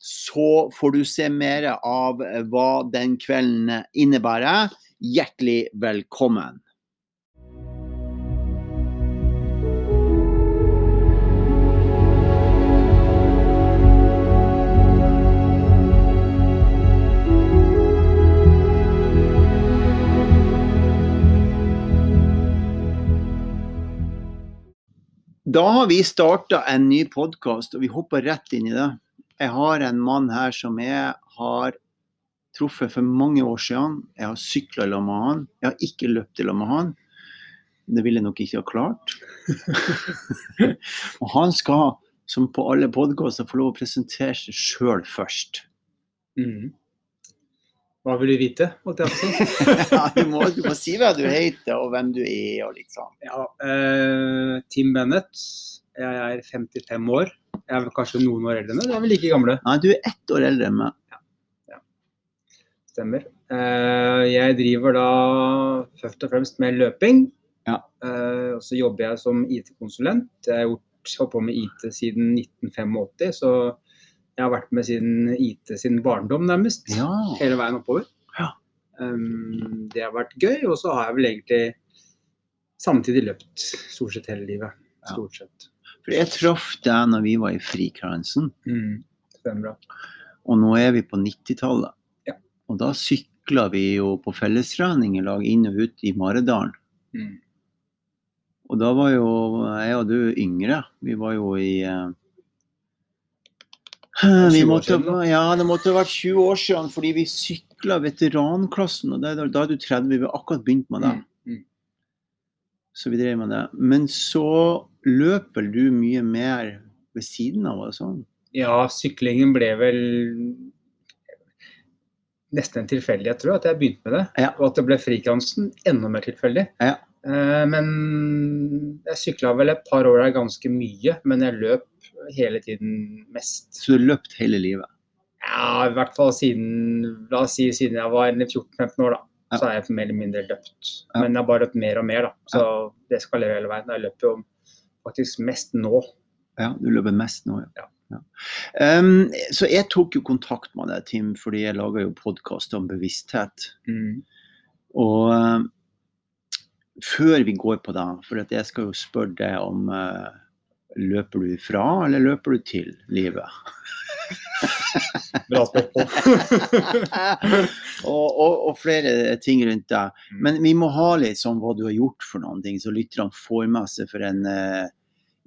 så får du se mer av hva den kvelden innebærer. Hjertelig velkommen. Da har vi starta en ny podkast, og vi hopper rett inn i det. Jeg har en mann her som jeg har truffet for mange år siden. Jeg har sykla sammen med han. Jeg har ikke løpt sammen med han. Det ville jeg nok ikke ha klart. og han skal, som på alle podkaster, få lov å presentere seg sjøl først. Mm. Hva vil du vite? ja, du, må, du, må, si hva du heter og hvem du er og sånn. Ja, uh, Tim Bennett. Jeg er 55 år. Jeg er kanskje noen år eldre enn deg? Du er vel like gamle? Nei, du er ett år eldre enn meg. Ja. ja. Stemmer. Eh, jeg driver da først og fremst med løping. Ja. Eh, og så jobber jeg som IT-konsulent. Jeg har holdt på med IT siden 1985, så jeg har vært med siden IT sin barndom, nærmest. Ja. Hele veien oppover. Ja. Det har vært gøy, og så har jeg vel egentlig samtidig løpt stort sett hele livet. Stort sett. For jeg traff deg når vi var i Frikransen. Mm, stemmer Og nå er vi på 90-tallet. Ja. Og da sykla vi jo på fellestrening i lag inn og ut i Maridalen. Mm. Og da var jo jeg og du yngre. Vi var jo i uh, vi måtte, ja, det måtte ha vært 20 år siden, fordi vi sykla veteranklassen. og da er du 30, vi har akkurat begynt med det. Mm, mm. Så vi drev med det. Men så løper du mye mer ved siden av? og sånn? Ja, syklingen ble vel nesten en tilfeldighet, tror jeg, at jeg begynte med det. Ja. Og at det ble frikansen enda mer tilfeldig. Ja. Eh, men jeg sykla vel et par år der ganske mye, men jeg løp hele tiden mest. Så du har løpt hele livet? Ja, i hvert fall siden la oss si siden jeg var 14-15 år, da. Ja. Så har jeg mer eller mindre løpt. Men jeg har bare løpt mer og mer, da. Så det skal leve hele veien. Jeg løper jo faktisk mest nå. Ja, du løper mest nå, ja. ja. Um, så jeg tok jo kontakt med deg, Tim, fordi jeg lager jo podkast om bevissthet. Mm. Og uh, før vi går på det, for jeg skal jo spørre deg om uh, Løper du fra, eller løper du til livet? Bra spørsmål. og, og, og, flere ting rundt deg. Mm. Men vi må ha litt sånn hva du har gjort for noen ting, så lytterne får med seg for en uh,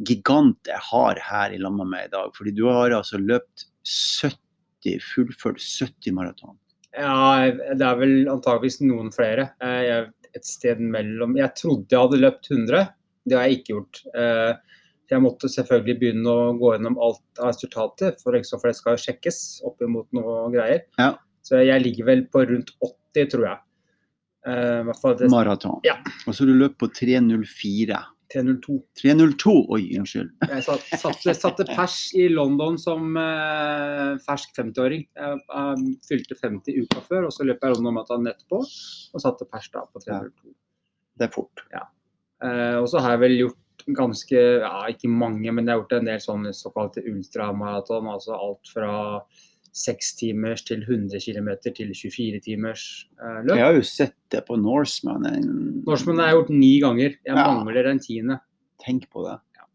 gigant jeg har her i landet med i dag. Fordi du har altså løpt 70, fullført 70 maraton. Ja, det er vel antageligvis noen flere. Jeg, et sted mellom Jeg trodde jeg hadde løpt 100, det har jeg ikke gjort. Eh, jeg måtte selvfølgelig begynne å gå gjennom alt av resultater, for, det skal jo sjekkes opp imot noe greier. Ja. Så jeg ligger vel på rundt 80, tror jeg. Uh, Maraton. Ja. Og så har du løpt på 3.04. 302. 302, oi, unnskyld. Jeg satt, satte, satte pers i London som uh, fersk 50-åring. Jeg, jeg, fylte 50 uka før, og så løp jeg London Marathon etterpå og satte pers da på 302. Det er fort. Ja. Uh, og så har jeg vel gjort ganske, ja ikke mange, men jeg har gjort en del sånne såkalte ultramaraton. Altså alt fra 6 timers til 100 km til 24 timers eh, løp. Jeg har jo sett det på Norseman. Norseman har jeg gjort ni ganger. Jeg ja. mangler en tiende. Tenk på det. Ja.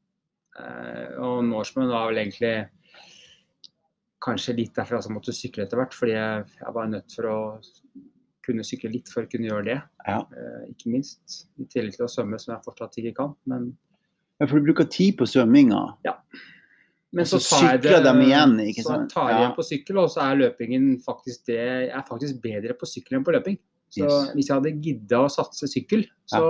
Eh, og Norseman var vel egentlig kanskje litt derfor jeg måtte sykle etter hvert. Fordi jeg, jeg var nødt for å kunne sykle litt for å kunne gjøre det. Ja. Eh, ikke minst. I tillegg til å svømme, som jeg fortsatt ikke kan. Men, Ja, for du bruker tid på svømminga. Men så, så sykler dem igjen, ikke så sant? tar jeg Ja. igjen på sykkel, og så er løpingen faktisk det Jeg er faktisk bedre på sykkel enn på løping. Så Yes. hvis jeg hadde gidda å satse sykkel, så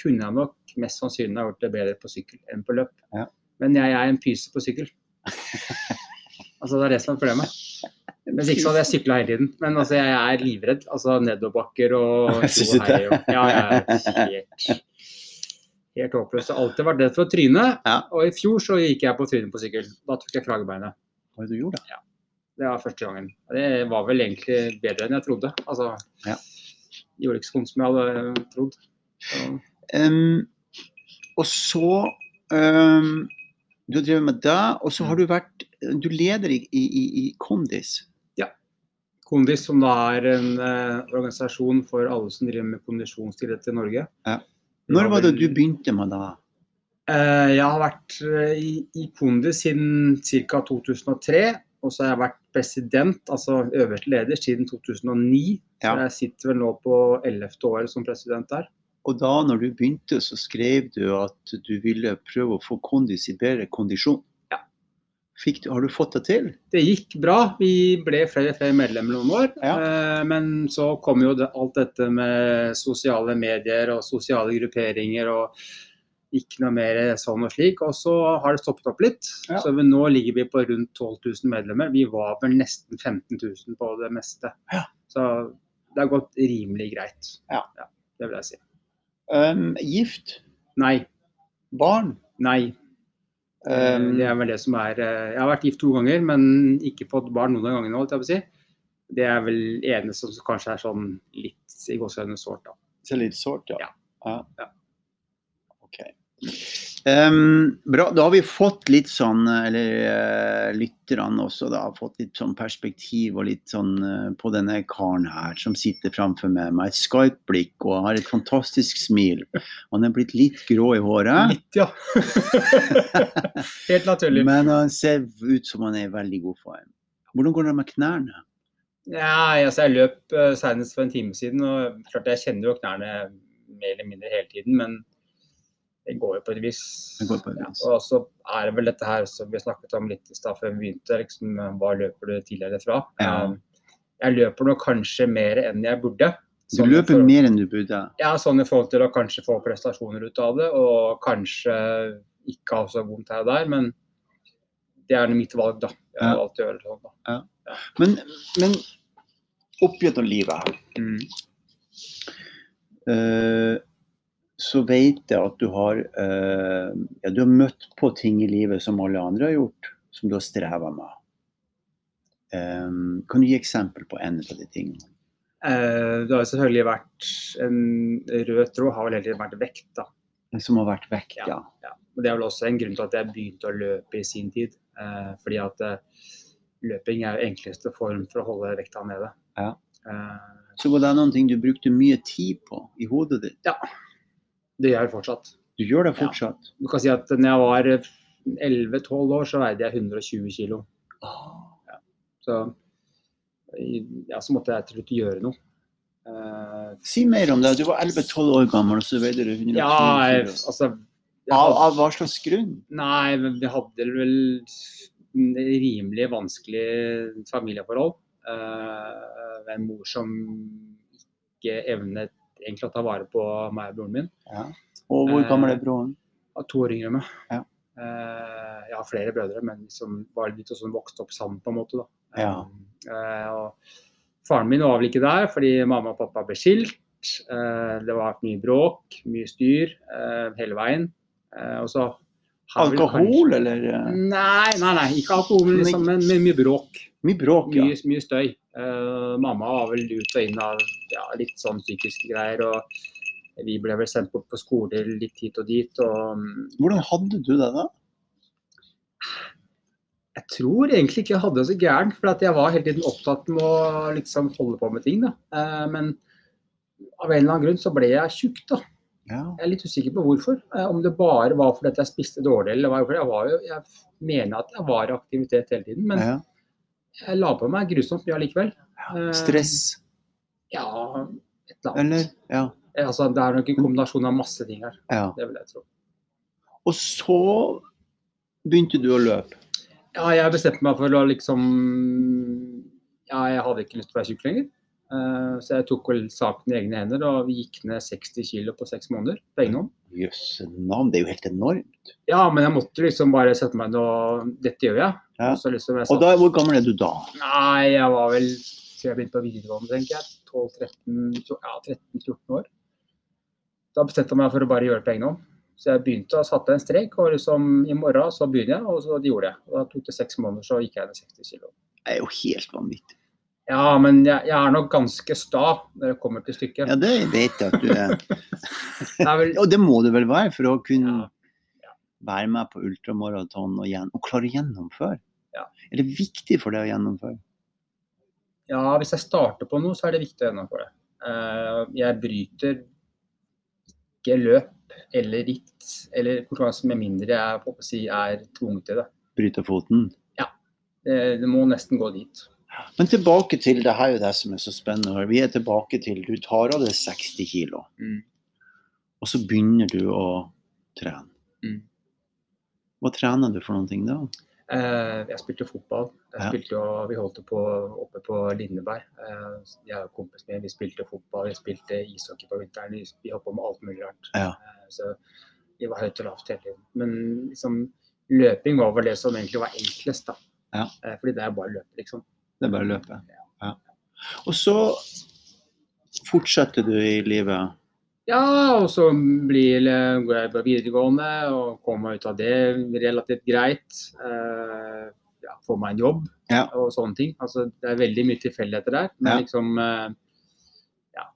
kunne jeg nok mest sannsynlig ha gjort det bedre på sykkel enn på løp. Ja. Men jeg er en pyse på sykkel. altså Det er det som er problemet. Hvis ikke så hadde jeg sykla hele tiden. Men altså, jeg er livredd. Altså nedoverbakker og Jeg tjo og hei og- Ja, jeg er helt, helt håpløst. Jeg har alltid vært redd for å tryne. Ja. Og i fjor så gikk jeg på trynet på sykkel. Da tok jeg kragebeinet. Hva du gjorde det? Det var første gangen. Det var vel egentlig bedre enn jeg trodde. Altså, Ja. Gjorde ikke så vondt som jeg hadde trodd. Så, Um, og så um, Du har drevet med det, og så har du vært Du leder i, i, i- i Kondis. Kondis, som da er en eh, organisasjon for alle som driver med kondisjonsidrett i Norge. Ja. Når var det du begynte med det? Eh, jeg har vært eh, i, Kondi Kondis siden ca. 2003. Og så har jeg vært president, altså øverste leder, siden 2009. Ja. Så jeg sitter vel nå på 11. året som president der. Og da når du begynte, så skrev du at du ville prøve å få Kondis i bedre kondisjon. Du, har du fått det til? Det gikk bra. Vi ble flere og flere medlemmer noen år. Ja. Eh, Men så kom jo det, alt dette med sosiale medier og sosiale grupperinger og ikke noe mer sånn og slik. Og så har det stoppet opp litt. Ja. Så vi, nå ligger vi på rundt 12 000 medlemmer. Vi var vel nesten 15 000 på det meste. Ja. Så det har gått rimelig greit. Ja. det vil jeg si. Um, gift? Nei. Barn? Nei. Eh, Um, Det er vel det som er eh, Jeg har vært gift to ganger, men ikke fått barn noen av gangene. holdt jeg på å si. Det er vel eneste som kanskje er sånn litt i gåsehudene sårt, da. Så litt sårt, ja. Ja. ja. Ja. Ok. Ehm, bra, da har vi fått litt sånn, eller uh, lytterne også, da, har fått litt sånn perspektiv og litt sånn uh, på denne karen her som sitter framfor meg med et skarpt blikk og har et fantastisk smil. Han er blitt litt grå i håret, Litt, ja. Helt naturlig. men han ser ut som han er i veldig god form. Hvordan går det med knærne? Ja, altså jeg løp uh, senest for en time siden, og klart jeg kjenner jo knærne mer eller mindre hele tiden, men det går jo på et vis. Går på et vis. Ja, og så er det vel dette her som vi snakket om litt i stad før vi begynte, liksom, hva løper du tidligere fra? Ja. Um, Jeg løper nå kanskje mer enn jeg burde. Du Sånn løper for, mer enn du burde. Ja, sånn i forhold til å kanskje få prestasjoner ut av det, og kanskje ikke ha så vondt her og der, men det er mitt valg, da. Jeg har Ja. valgt å gjøre det sånn, da. Men, men opp gjennom livet her, Mm. eh, så vet jeg at du har, eh, ja, du har møtt på ting i livet som alle andre har gjort, som du har streva med. Um, kan du gi eksempel på en av de tingene? Eh, det har selvfølgelig vært en rød tråd, har vel hele tiden vært vekt, da. Som har vært vekt, ja. Ja. Og Det er vel også en grunn til at jeg begynte å løpe i sin tid. Eh, fordi at eh, løping er enkleste form for å holde vekta nede. Ja. Eh, Så var det noen ting du brukte mye tid på i hodet ditt. Det gjør jeg fortsatt. Du gjør det Ja. fortsatt. Du kan si at når jeg var 11-12 år, så veide jeg 120 kilo. Ja. Så, ja, så måtte jeg til slutt gjøre noe. Uh, Si mer om det. Du var 11-12 år gammel, og så veide du 120 ja, jeg, altså jeg Av, hadde, av hva slags grunn? Nei, vi hadde vel rimelig vanskelig familieforhold. Uh, en mor som ikke evnet egentlig å ta vare på meg og broren min. Ja. Og hvor Eh, gammel er broren? Eh, to år yngre enn meg. Ja. Eh, jeg har flere brødre, men som var litt sånn vokste opp sammen, på en måte. da. Ja. Eh, og faren min var vel ikke der, fordi mamma og pappa ble skilt. Eh, det var mye bråk, mye styr eh, hele veien. Eh, og så Alkohol, kanskje- eller? eh, Nei, nei, nei, ikke alkohol, men, Men liksom, men, men mye bråk. Mye bråk, ja. Mye, mye støy. Eh, mamma var vel ut og inn av ja, litt sånn psykiske greier. og vi ble vel sendt bort på skole litt hit og dit. og mm, Hvordan hadde du det da? Jeg tror egentlig ikke jeg hadde det så gærent, for at jeg var hele tiden opptatt med å liksom holde på med ting. da. Uh, men av en eller annen grunn så ble jeg tjukk. da. Ja. Jeg er litt usikker på hvorfor. Eh, om det bare var fordi at jeg spiste dårlig, eller hva. Jeg, var jo, jeg mener at jeg var i aktivitet hele tiden, men ja. Jeg la på meg grusomt mye allikevel. Ja, Stress. Ja, et eller annet. Eller? Ja. Altså, det er nok en kombinasjon av masse ting her. ja. Det vil jeg tro. Og så begynte du å løpe. Ja, jeg bestemte meg for å liksom Ja, jeg hadde ikke lyst til å være syk lenger. Uh, Så jeg tok vel saken i egne hender og gikk ned 60 kg på seks måneder på egen hånd. Jøsse navn, det er jo helt enormt. Ja, men jeg måtte liksom bare sette meg ned og Dette gjør jeg. Ja. Og da, hvor gammel er du da? Nei, jeg var vel før jeg begynte på videregående, tenker jeg. 12-13 ja, 13-14 år. Da bestemte jeg meg for å bare gjøre det på egen hånd. Så jeg begynte å satte en strek, og liksom i morgen så begynner jeg, og så det gjorde jeg. Og da tok det seks måneder, så gikk jeg ned 60 kg. Det er jo helt vanvittig. Ja, men jeg, jeg er nok ganske sta når det kommer til stykket. Ja, det vet jeg at du er. Det er vel, Og det må du vel være for å kunne Ja. Være med på ultramaraton og, og klare å gjennomføre. Ja. Er det viktig for deg å gjennomføre? ja, hvis jeg starter på noe, så er det viktig å gjennomføre det. Eh, jeg bryter ikke løp eller ritt eller konkurranse med mindre jeg på å si, er tvunget til det. Bryter foten? det. Det må nesten gå dit. Men tilbake til det her er jo det som er så spennende. Vi er tilbake til du tar av deg 60 kilo, Mm. og så begynner du å trene. Mm. Hva trener du for noen ting da? Eh, jeg spilte fotball. Jeg spilte jo, vi holdt på oppe på Lindeberg. Eh, jeg og kompisen min vi spilte fotball, vi spilte ishockey på vinteren. Vi, holdt på med alt mulig rart. Ja. Eh, så vi var høyt og lavt hele tiden. Men liksom, løping var vel det som egentlig var enklest. da. Ja. Fordi det er bare å løpe, liksom. Det er bare å løpe. Ja. Og så fortsetter du i livet. Ja, og så blir, går jeg på videregående og kommer meg ut av det relativt greit. Eh, ja, får meg en jobb Ja. og sånne ting. Altså, det er veldig mye tilfeldigheter der. Men Ja. liksom eh, Ja.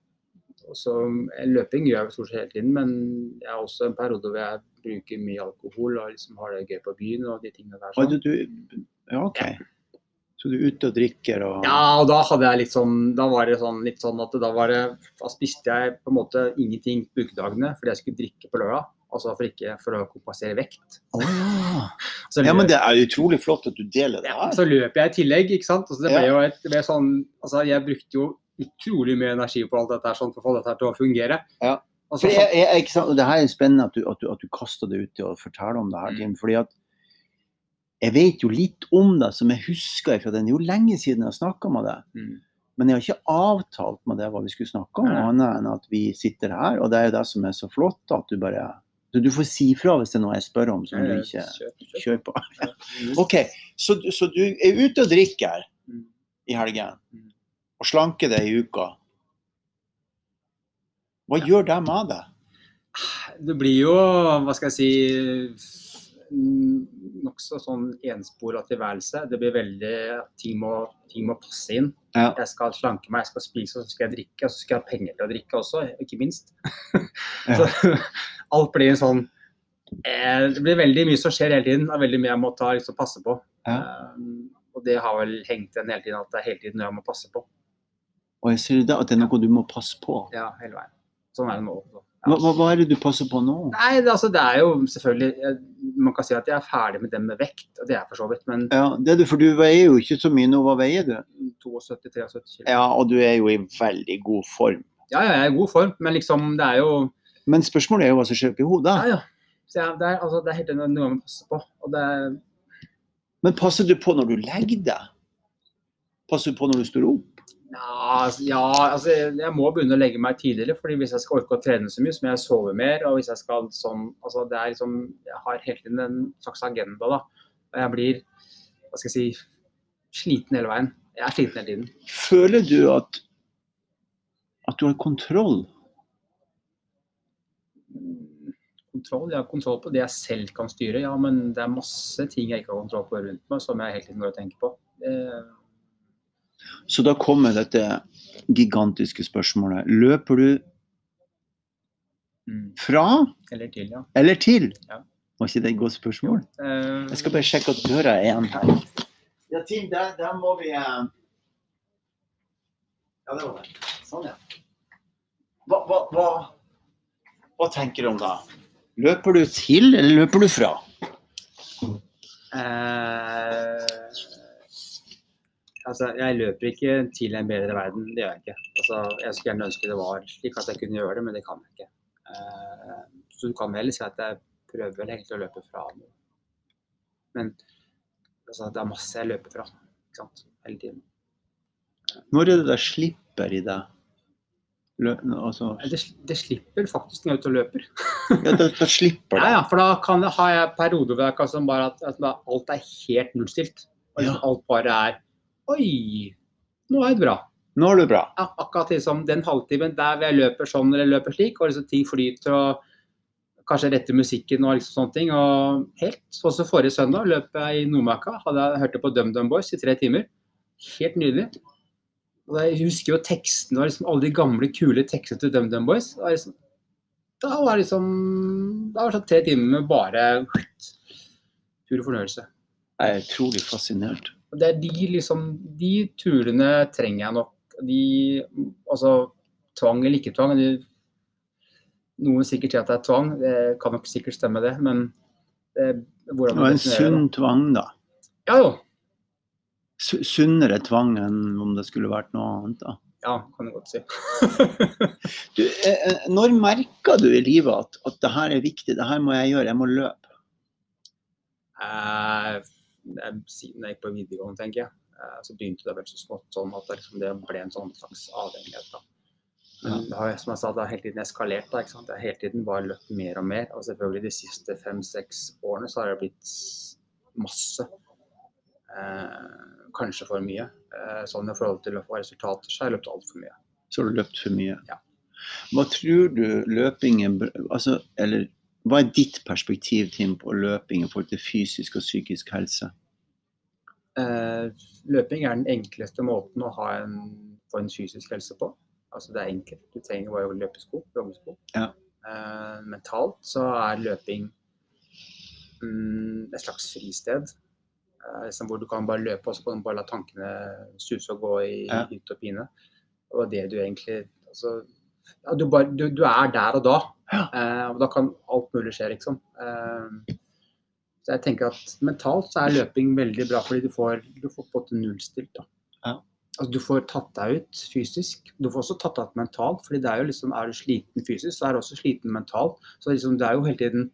Også, eh, Løping gjør jeg stort sett hele tiden, men jeg har også en periode hvor jeg bruker mye alkohol og liksom har det gøy på byen og de tingene der. Sånn. du, du, ja, OK. Så du er ute og drikker og Ja, og da hadde jeg litt sånn Da var det sånn, litt sånn at da var det Da spiste jeg på en måte ingenting på ukedagene fordi jeg skulle drikke på lørdag. Altså for ikke for å kompensere vekt. Oh, ja. Ja, men det er utrolig flott at du deler det ja, her. så løper jeg i tillegg, ikke sant. Altså det ble Ja. jo et, ble sånn Altså jeg brukte jo utrolig mye energi på alt dette her sånn for å få dette her til å fungere. Ja. Altså, For jeg, jeg, og det her er spennende at du, at du, at du kaster det ut til å fortelle om det her. Mm. Tim, fordi at jeg vet jo litt om det som jeg husker fra den. Det er jo lenge siden jeg har snakka med deg. mm. Men jeg har ikke avtalt med deg hva vi skulle snakke om, annet enn at vi sitter her. Og det er jo det som er så flott, at du bare Du, du får si fra hvis det er noe jeg spør om som du ikke Kjør, kjør. kjører på. OK, så, så du er ute og drikker Mm. i helgen, Mm. og slanker deg i uka. Hva gjør det med deg? Det blir jo, hva skal jeg si, nokså sånn enspora tilværelse. Det blir veldig Ting må, ting må passe inn. Ja. Jeg skal slanke meg, jeg skal spise, og så skal jeg drikke. Og så skal jeg ha penger til å drikke også, ikke minst. Ja. Så, alt blir en sånn eh, Det blir veldig mye som skjer hele tiden, og veldig mye jeg må ta, liksom, passe på. Ja. Um, og det har vel hengt igjen hele tiden, at det er hele tiden noe jeg må passe på. Og jeg ser det, at det er noe du må passe på. Ja, hele veien. Sånn er det nå. også. Hva, hva, er det du passer på nå? Nei, det, altså, det er jo selvfølgelig Man kan si at jeg er ferdig med det med vekt, og det er jeg for så vidt. Men Ja, det er du, for du veier jo ikke så mye nå. Hva veier du? 72-73 kilo. Ja, og du er jo i veldig god form. Ja, ja, jeg er i god form, men liksom, det er jo Men spørsmålet er jo hva som skjer oppi hodet. Ja, ja. Så jeg, det, er, altså, det er helt noe man passer på. Og det er Men passer du på når du legger deg? Passer du på når du står opp? Ja, ja, altså jeg må begynne å legge meg tidligere, fordi hvis jeg skal orke å trene så mye, så må jeg sove mer. Og hvis jeg skal sånn Altså det er liksom Jeg har hele tiden en slags agenda, da. Og jeg blir, hva skal jeg si, sliten hele veien. Jeg er sliten hele tiden. Føler du at at du har kontroll? Kontroll, jeg har kontroll på det jeg selv kan styre, ja, men det er masse ting jeg ikke har kontroll på rundt meg, som jeg hele tiden går og tenker på. Eh, Så da kommer dette gigantiske spørsmålet. Løper du mm, fra eller til, ja. eller til? Ja. Var ikke det et godt spørsmål? Eh, Jeg skal bare sjekke at døra er igjen her. Ja, Tim, der, der må vi eh, Ja, det var det. Sånn, ja. Hva, hva, hva, hva tenker du om da? Løper du til, eller løper du fra? Eh, altså, jeg løper ikke til en bedre verden, det gjør jeg ikke. Altså, jeg skulle gjerne ønske det var slik at jeg kunne gjøre det, men det kan jeg ikke. Uh, så du kan vel si at jeg prøver vel egentlig å løpe fra noe. Men altså, det er masse jeg løper fra ikke sant? hele tiden. Når er det det slipper i deg? Altså... Det, det, slipper faktisk når jeg er ute og løper. ja, det, det slipper det. Ja, ja, for da kan har jeg perioder hvor jeg kan bare at, at, alt er helt nullstilt. Og ja. alt bare er Oi, nå er det bra. Nå er det bra. Ja, akkurat liksom den halvtimen der jeg løper sånn eller løper slik, og liksom ting flyter og kanskje rette musikken og liksom sånne ting. Og helt, Også forrige søndag løp jeg i Nordmarka. Hadde jeg hørt det på DumDum Boys i tre timer. Helt nydelig. Og jeg husker jo tekstene og liksom alle de gamle, kule tekstene til DumDum Boys. Da, liksom, da var det liksom Da var det sånn tre timer med bare pur fornøyelse. Jeg er utrolig fascinert. Det er de liksom De turene trenger jeg nok. De Altså tvang eller ikke tvang. De, noen sikkert sier at det er tvang, det kan nok sikkert stemme det, men det, hvordan Det var en sunn tvang, da. Ja jo, sunnere tvang enn om det skulle vært noe annet. da. Ja, kan du godt si. du, eh, eh, når merka du i livet at, at det her er viktig, det her må jeg gjøre, jeg må løpe? Eh, siden jeg gikk på videregående, tenker jeg. Eh, så begynte det vel så smått sånn at det, liksom, det ble en sånn slags avhengighet. da. Men det har som jeg sa, det har hele tiden eskalert. da, ikke sant? Det har hele tiden bare løpt mer og mer. Og selvfølgelig de siste fem-seks årene så har det blitt masse. Eh, kanskje for mye. Eh, sånn i forhold til å få resultater, så har jeg løpt altfor mye. Så har du løpt for mye? Ja. Hva tror du løpingen altså, Eller hva er ditt perspektiv Tim, på løping i forhold til fysisk og psykisk helse? Uh, løping er den enkleste måten å ha en, få en fysisk helse på. Altså det er enkelt. Du trenger bare løpesko, joggesko. Ja. Uh, mentalt så er løping um, et slags fristed. Liksom hvor du kan bare løpe og så kan du bare la tankene suse og gå i ja. hytt og pine. Og det du egentlig altså, du, bare, du, du, er der og da. Eh, og da kan alt mulig skje, liksom. Eh, så jeg tenker at mentalt så er løping veldig bra, fordi du får, du får på en nullstilt. da. Ja. Altså, du får tatt deg ut fysisk. Du får også tatt deg ut mentalt. fordi det er jo liksom, er du sliten fysisk, så er du også sliten mentalt. Så liksom, det er jo hele tiden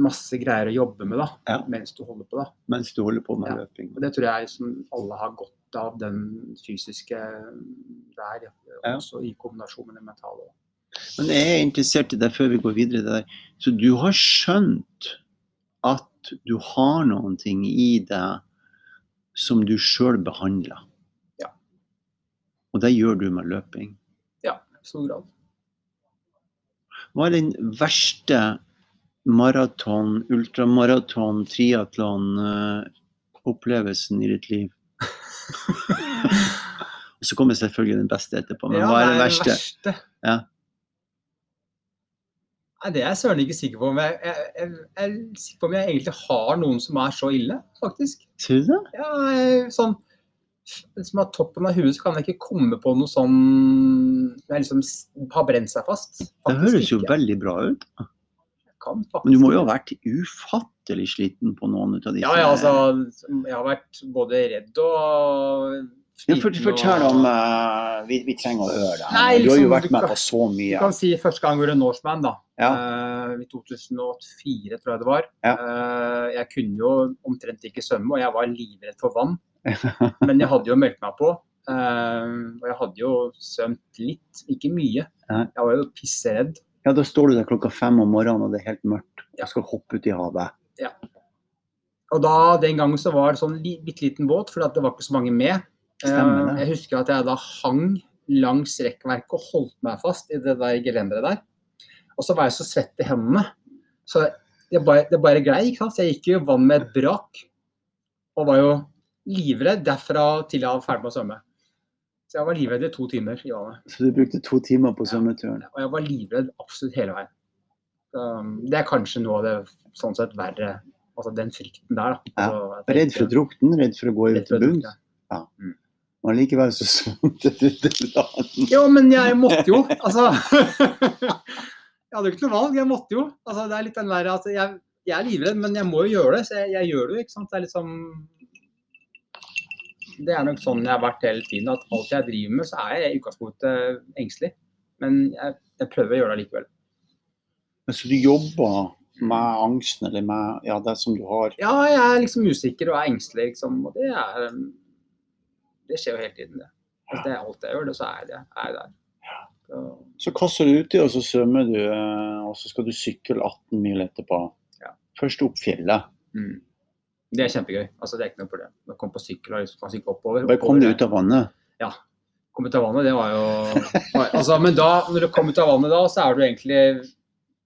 masse greier å jobbe med da, ja. mens du holder på. da. Mens du holder på med ja. løping. Og Det tror jeg som alle har godt av, den fysiske der, ja. også i kombinasjon med det mentale. Men jeg er interessert i det før vi går videre. Der. Så du har skjønt at du har noen ting i deg som du sjøl behandler? Ja. Og det gjør du med løping? Ja, i stor grad. Hva er den verste maraton, ultramaraton, triatlon-opplevelsen i ditt liv? Og så kommer selvfølgelig den beste etterpå. Men ja, hva er det verste? verste. Ja. Nei, Det er jeg søren ikke sikker på. Om jeg, jeg, jeg, jeg, er sikker på om jeg egentlig har noen som er så ille, faktisk. Tror du det? Ja, sånn som har toppen av huet, så kan jeg ikke komme på noe sånn som liksom har brent seg fast. det høres jo veldig bra ut kan faktisk Men du må jo ha vært ufattelig sliten på noen av disse? Ja, ja altså, jeg har vært både redd og ja, for, fortell om uh, vi, vi, trenger å høre det. Nei, liksom, du har jo liksom, vært med på så mye. Du kan si første gang jeg gjorde Norseman, da. Ja. Uh, I 2004, tror jeg det var. Ja. Uh, jeg kunne jo omtrent ikke svømme, og jeg var livredd for vann. Men jeg hadde jo meldt meg på. og jeg hadde jo svømt litt, ikke mye. Jeg var jo pisseredd. Ja, da står du der klokka fem om morgenen og det er helt mørkt. Jeg skal hoppe ut i havet. Ja. Og da, Den gangen så var det sånn bitte liten båt, for det var ikke så mange med. Stemmer det. Jeg husker at jeg da hang langs rekkverket og holdt meg fast i det der gelenderet der. Og så var jeg så svett i hendene. Så det bare, det bare glei. ikke sant? Så jeg gikk jo i vann med et brak. Og var jo livredd derfra til jeg var ferdig med å svømme. Så jeg var livredd i to timer Ja. Så du brukte to timer på svømmeturen? Ja, og jeg var livredd absolutt hele veien. Så, um, det er kanskje noe av det sånn sett verre, altså den frykten der. Da. Ja. Altså, redd for å drukne, redd for å gå ut til bunns? Ja. Mm. Likevel så svømte du til land. Jo, men jeg måtte jo. Altså Jeg hadde jo ikke noe valg, jeg måtte jo. Altså, det er litt den verre at jeg, jeg, er livredd, men jeg må jo gjøre det, så jeg, jeg gjør det jo. ikke sant? Det er liksom det er nok sånn jeg har vært hele tiden. At alt jeg driver med, så er jeg i utgangspunktet engstelig. Men jeg, jeg prøver å gjøre det likevel. Så du jobber med angsten, eller med ja, det som du har? Ja, jeg er liksom usikker og er engstelig, liksom. Og det er Det skjer jo hele tiden, det. Hvis det er alt jeg gjør, det, så er jeg, er jeg der. Så, så kaster du uti, og så svømmer du, eh, og så skal du sykle 18 mil etterpå. Ja. Først opp fjellet. Mm. Det er kjempegøy. altså Det er ikke noe problem. Å komme på sykkel og liksom, sykle oppover. Bare kom du ut av vannet? Ja. Kom ut av vannet, det var jo altså, Men da, når du kom ut av vannet da, så er du egentlig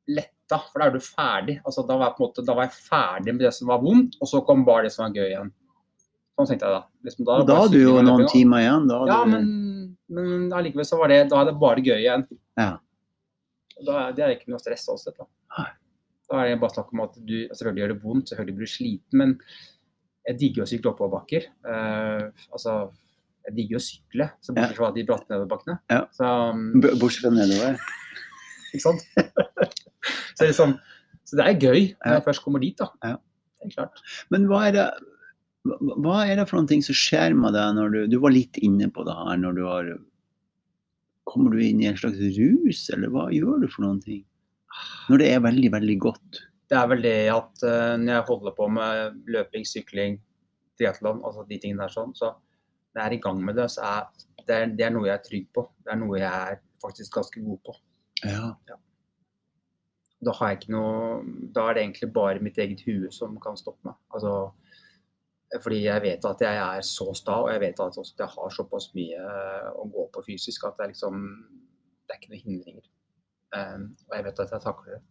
letta, for da er du ferdig. altså Da var jeg på en måte, da var jeg ferdig med det som var vondt, og så kom bare det som var gøy igjen. Sånn tenkte jeg da. Liksom, da, da har du jo noen timer igjen. Da ja, du... men, men allikevel så var det da er det bare gøy igjen. Ja. Da, det er ikke noe stress også. Da. Da er det bare snakk om at du selvfølgelig gjør det vondt, selvfølgelig blir du sliten, men jeg digger å sykle oppoverbakker. Uh, altså, jeg digger å sykle, så bortsett fra de bratte nedoverbakkene. Ja. Så, um, bortsett fra nedover. ikke sant? så, liksom, så, det er gøy når jeg først kommer dit, da. Ja. Det er klart. Men hva er det, hva er det for noen ting som skjer med deg når du Du var litt inne på det her når du har Kommer du inn i en slags rus, eller hva gjør du for noen ting? Når det er veldig, veldig godt? Det er vel det at uh, når jeg holder på med løping, sykling, triatlon, altså de tingene der sånn, så når jeg er i gang med det, så er det, er, det er noe jeg er trygg på. Det er noe jeg er faktisk ganske god på. Ja. ja. Da har jeg ikke noe Da er det egentlig bare mitt eget hue som kan stoppe meg. Altså, fordi jeg vet at jeg er så sta, og jeg vet at jeg har såpass mye å gå på fysisk at det er liksom Det er ikke noen hindringer. Um, og jeg vet at jeg takler det.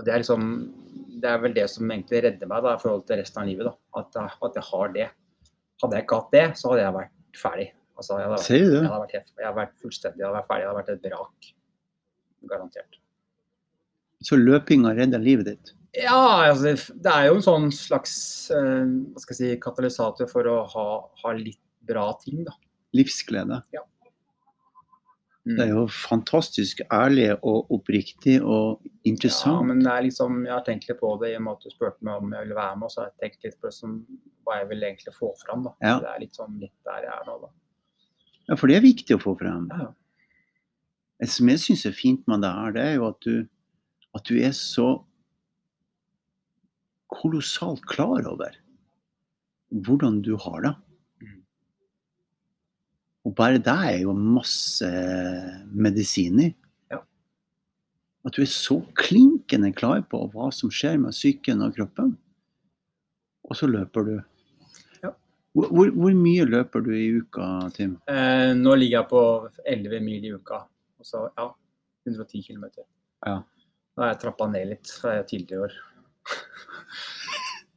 Og det er liksom Det er vel det som egentlig redder meg da, i forhold til resten av livet. da, At, at jeg har det. Hadde jeg ikke hatt det, så hadde jeg vært ferdig. Altså, jeg, hadde, Sier du? Jeg hadde vært, jeg hadde vært fullstendig jeg hadde vært ferdig. Jeg hadde vært et vrak. Garantert. Så løpinga redda livet ditt? Ja, altså, det er jo en sånn slags uh, hva skal jeg si, katalysator for å ha, ha litt bra ting, da. Livsglede. Ja. Mm. Det er jo fantastisk ærlig og oppriktig og interessant. Ja, men det er liksom, jeg har tenkt litt på det i og med at du spurte meg om jeg ville være med. Så har jeg tenkt litt på det som, hva jeg vil egentlig få fram. da. Ja. Det er litt sånn litt der jeg er nå, da. Ja, for det er viktig å få fram. Ja. Det som jeg syns er fint med det her, det er jo at du, at du er så kolossalt klar over hvordan du har det. Og bare det er jo masse medisiner. Ja. At du er så klinkende klar på hva som skjer med psyken og kroppen. Og så løper du. Ja. Hvor, hvor, mye løper du i uka, Tim? Eh, nå ligger jeg på 11 mil i uka. Og så ja, 110 km. Ja. Da har jeg trappa ned litt fra tidligere år.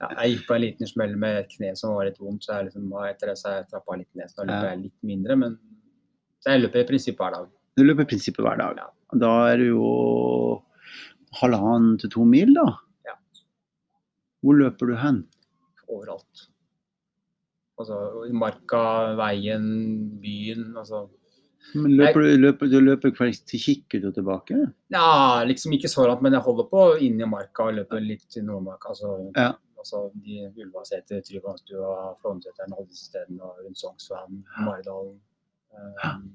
Ja, jeg gikk på en liten smell med et kne som var litt vondt, så jeg liksom, etter det så har jeg trappa litt ned. Så da løper jeg litt mindre, men jeg løper i prinsippet hver dag. Du løper i prinsippet hver dag. Ja. Da er det jo halvannen til to mil, da? Ja. Hvor løper du hen? Overalt. Altså i marka, veien, byen. altså men løper du, løper, du løper til Kikkut og tilbake? Ja, liksom ikke så langt, men jeg holder på inn i marka og løper litt til Nordmarka. Altså, ja altså de Ulvaseter, Tryvannstua, Flåmseteren, alle disse stedene, og rundt Sognsvann, Maridalen. Um,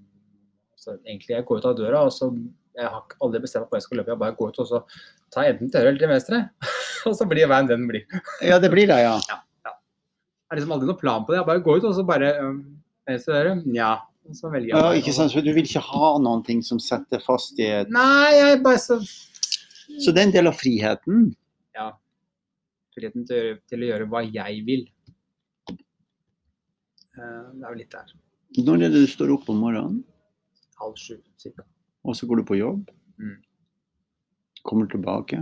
så egentlig jeg går ut av døra, og så jeg har aldri bestemt meg hvor jeg skal løpe. Jeg bare går ut og så tar jeg enten til høyre eller til venstre. og så blir veien den blir. ja, det blir det, ja. ja, ja. Jeg har liksom aldri noen plan på det. Jeg bare går ut og så bare um, Venstre øre, Nja. Så velger jeg. Ja, ikke sant? Så du vil ikke ha noen ting som setter fast i et Nei, jeg bare så Så det er en del av friheten? Ja friheten til å, gjøre, til å gjøre hva jeg vil. Eh, det er jo litt der. Når er det du står opp om morgenen? Halv sju cirka. Og så går du på jobb? Mm. Kommer tilbake?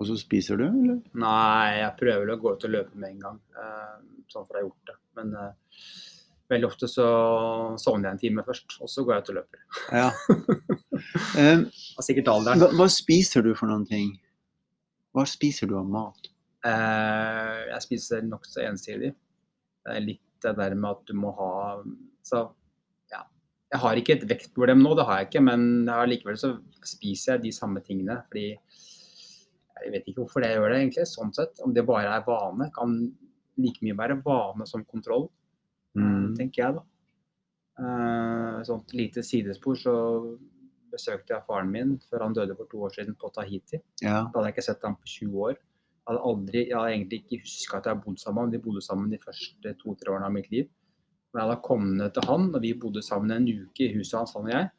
Og så spiser du, eller? Nei, jeg prøver å gå ut og løpe med en gang. Eh, sånn for jeg har gjort det. Men uh, veldig ofte så sovner jeg en time først, og så går jeg ut og løper. Ja. um, sikkert alderen. Hva, hva spiser du for noen ting? Hva spiser du av mat? Eh, jeg spiser nokså ensidig. Det er litt det der med at du må ha Så ja. Jeg har ikke et vektproblem nå, det har jeg ikke, men likevel så spiser jeg de samme tingene. Fordi jeg vet ikke hvorfor jeg gjør det, egentlig. Sånn sett. Om det bare er vane. Kan like mye være vane som kontroll, mm. tenker jeg da. Eh, sånt lite sidespor, så besøkte jeg faren min før han døde for to år siden på Tahiti. Ja. Da hadde jeg ikke sett ham på 20 år. Jeg hadde, aldri, jeg hadde egentlig ikke huska at jeg hadde bodd sammen. Vi bodde sammen de første to-tre årene av mitt liv. Men jeg hadde kommet til han, og vi bodde sammen en uke i huset hans, han og jeg.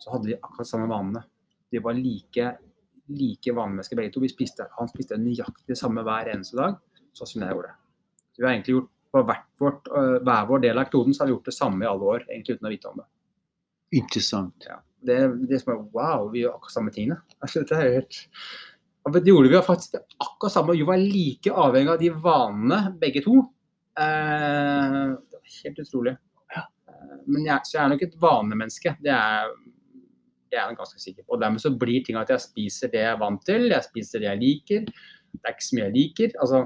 Så hadde vi akkurat samme vanene. De var like, like vanemennesker begge to. Spiste, han spiste nøyaktig det samme hver eneste dag, sånn som jeg gjorde. Så vi har egentlig gjort på vårt, øh, hver vår del av kloden så har vi gjort det samme i alle år, egentlig uten å vite om det. Interessant. Ja. Det, det som er wow, vi gjør akkurat samme tingene. Altså, det er helt det gjorde vi faktisk akkurat samme. Vi var like avhengig av de vanene, begge to. Eh, det var helt utrolig. Eh, men jeg, så jeg er nok et vanemenneske. Det er, det er jeg ganske sikker på. Og dermed så blir ting at jeg spiser det jeg er vant til, jeg spiser det jeg liker. Det er ikke så mye jeg liker. altså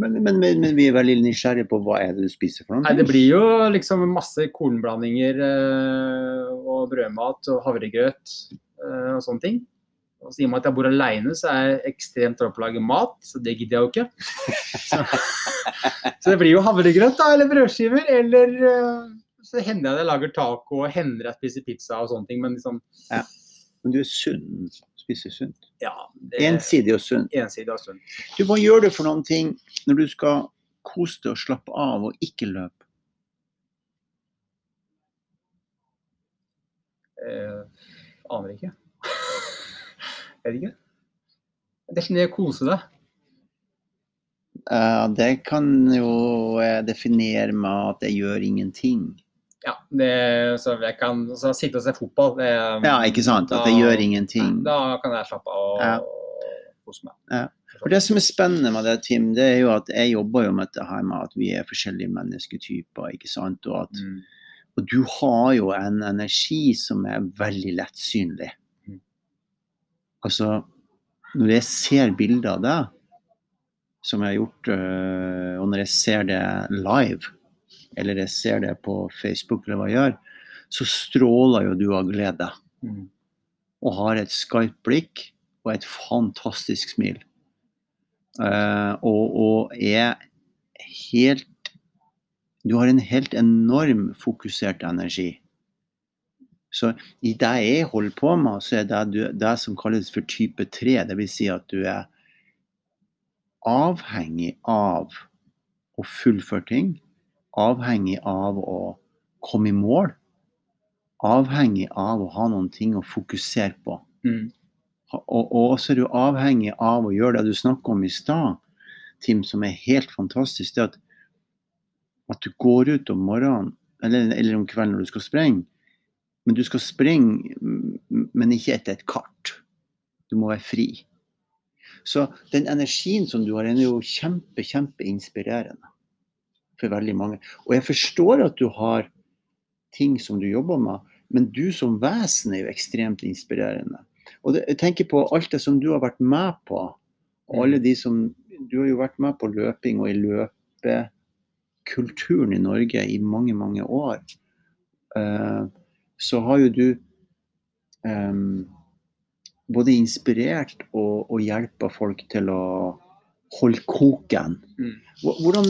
men, men, men, vi er veldig nysgjerrige på hva er det du spiser for noe? Nei, Det blir jo liksom masse kornblandinger øh, og brødmat og havregrøt øh, og sånne ting. Og I og med at jeg bor alene, så er jeg ekstremt dårlig på å lage mat, så det gidder jeg jo ikke. Så, så det blir jo havregrøt da, eller brødskiver, eller øh, så hender jeg at jeg lager taco, og hender jeg spiser pizza og sånne ting, men liksom ja. Men du er sunn? Spiser sunt? Ja. Det, ensidig og sunt? Ensidig og sunt. Du, hva gjør du for noen ting når du skal kose deg og slappe av og ikke løpe? Eh, aner ikke. Vet ikke. Definer kose deg. Uh, det kan jo definere med at jeg gjør ingenting. Ja, det, så jeg kan så sitte og se fotball. Det, ja, ikke sant. At jeg gjør ingenting. Da kan jeg slappe av og, ja. kose meg. Ja. For Det som er spennende med det, Tim, det er jo at jeg jobber jo med dette her med at vi er forskjellige mennesketyper. ikke sant? Og, at, mm. og du har jo en energi som er veldig lettsynlig. Mm. Altså, når jeg ser bilder av deg, som jeg har gjort, øh, og når jeg ser det live, eller jeg ser det på Facebook, eller hva jeg gjør, så stråler jo du av glede. Mm. Og har et skarpt blikk og et fantastisk smil. Uh, og, og, er helt Du har en helt enorm fokusert energi. Så i det jeg holder på med, så er det du, det som kalles for type 3. Dvs. Si at du er avhengig av å fullføre ting avhengig av å komme i mål. Avhengig av å ha noen ting å fokusere på. Mm. Og, og så er du avhengig av å gjøre det du snakka om i stad, Tim, som er helt fantastisk. det at, at du går ut om morgenen eller, eller, om kvelden når du skal sprenge. Men du skal springe, men ikke etter et kart. Du må være fri. Så den energien som du har, den er jo kjempe, kjempeinspirerende for veldig mange. Og jeg forstår at du har ting som du jobber med, men du som vesen er jo ekstremt inspirerende. Og det, jeg tenker på alt det som du har vært med på, og alle de som Du har jo vært med på løping og i løpekulturen i Norge i mange, mange år. Uh, så har jo du um, både inspirert og, og hjelpa folk til å holde koken. Mm. Hvordan,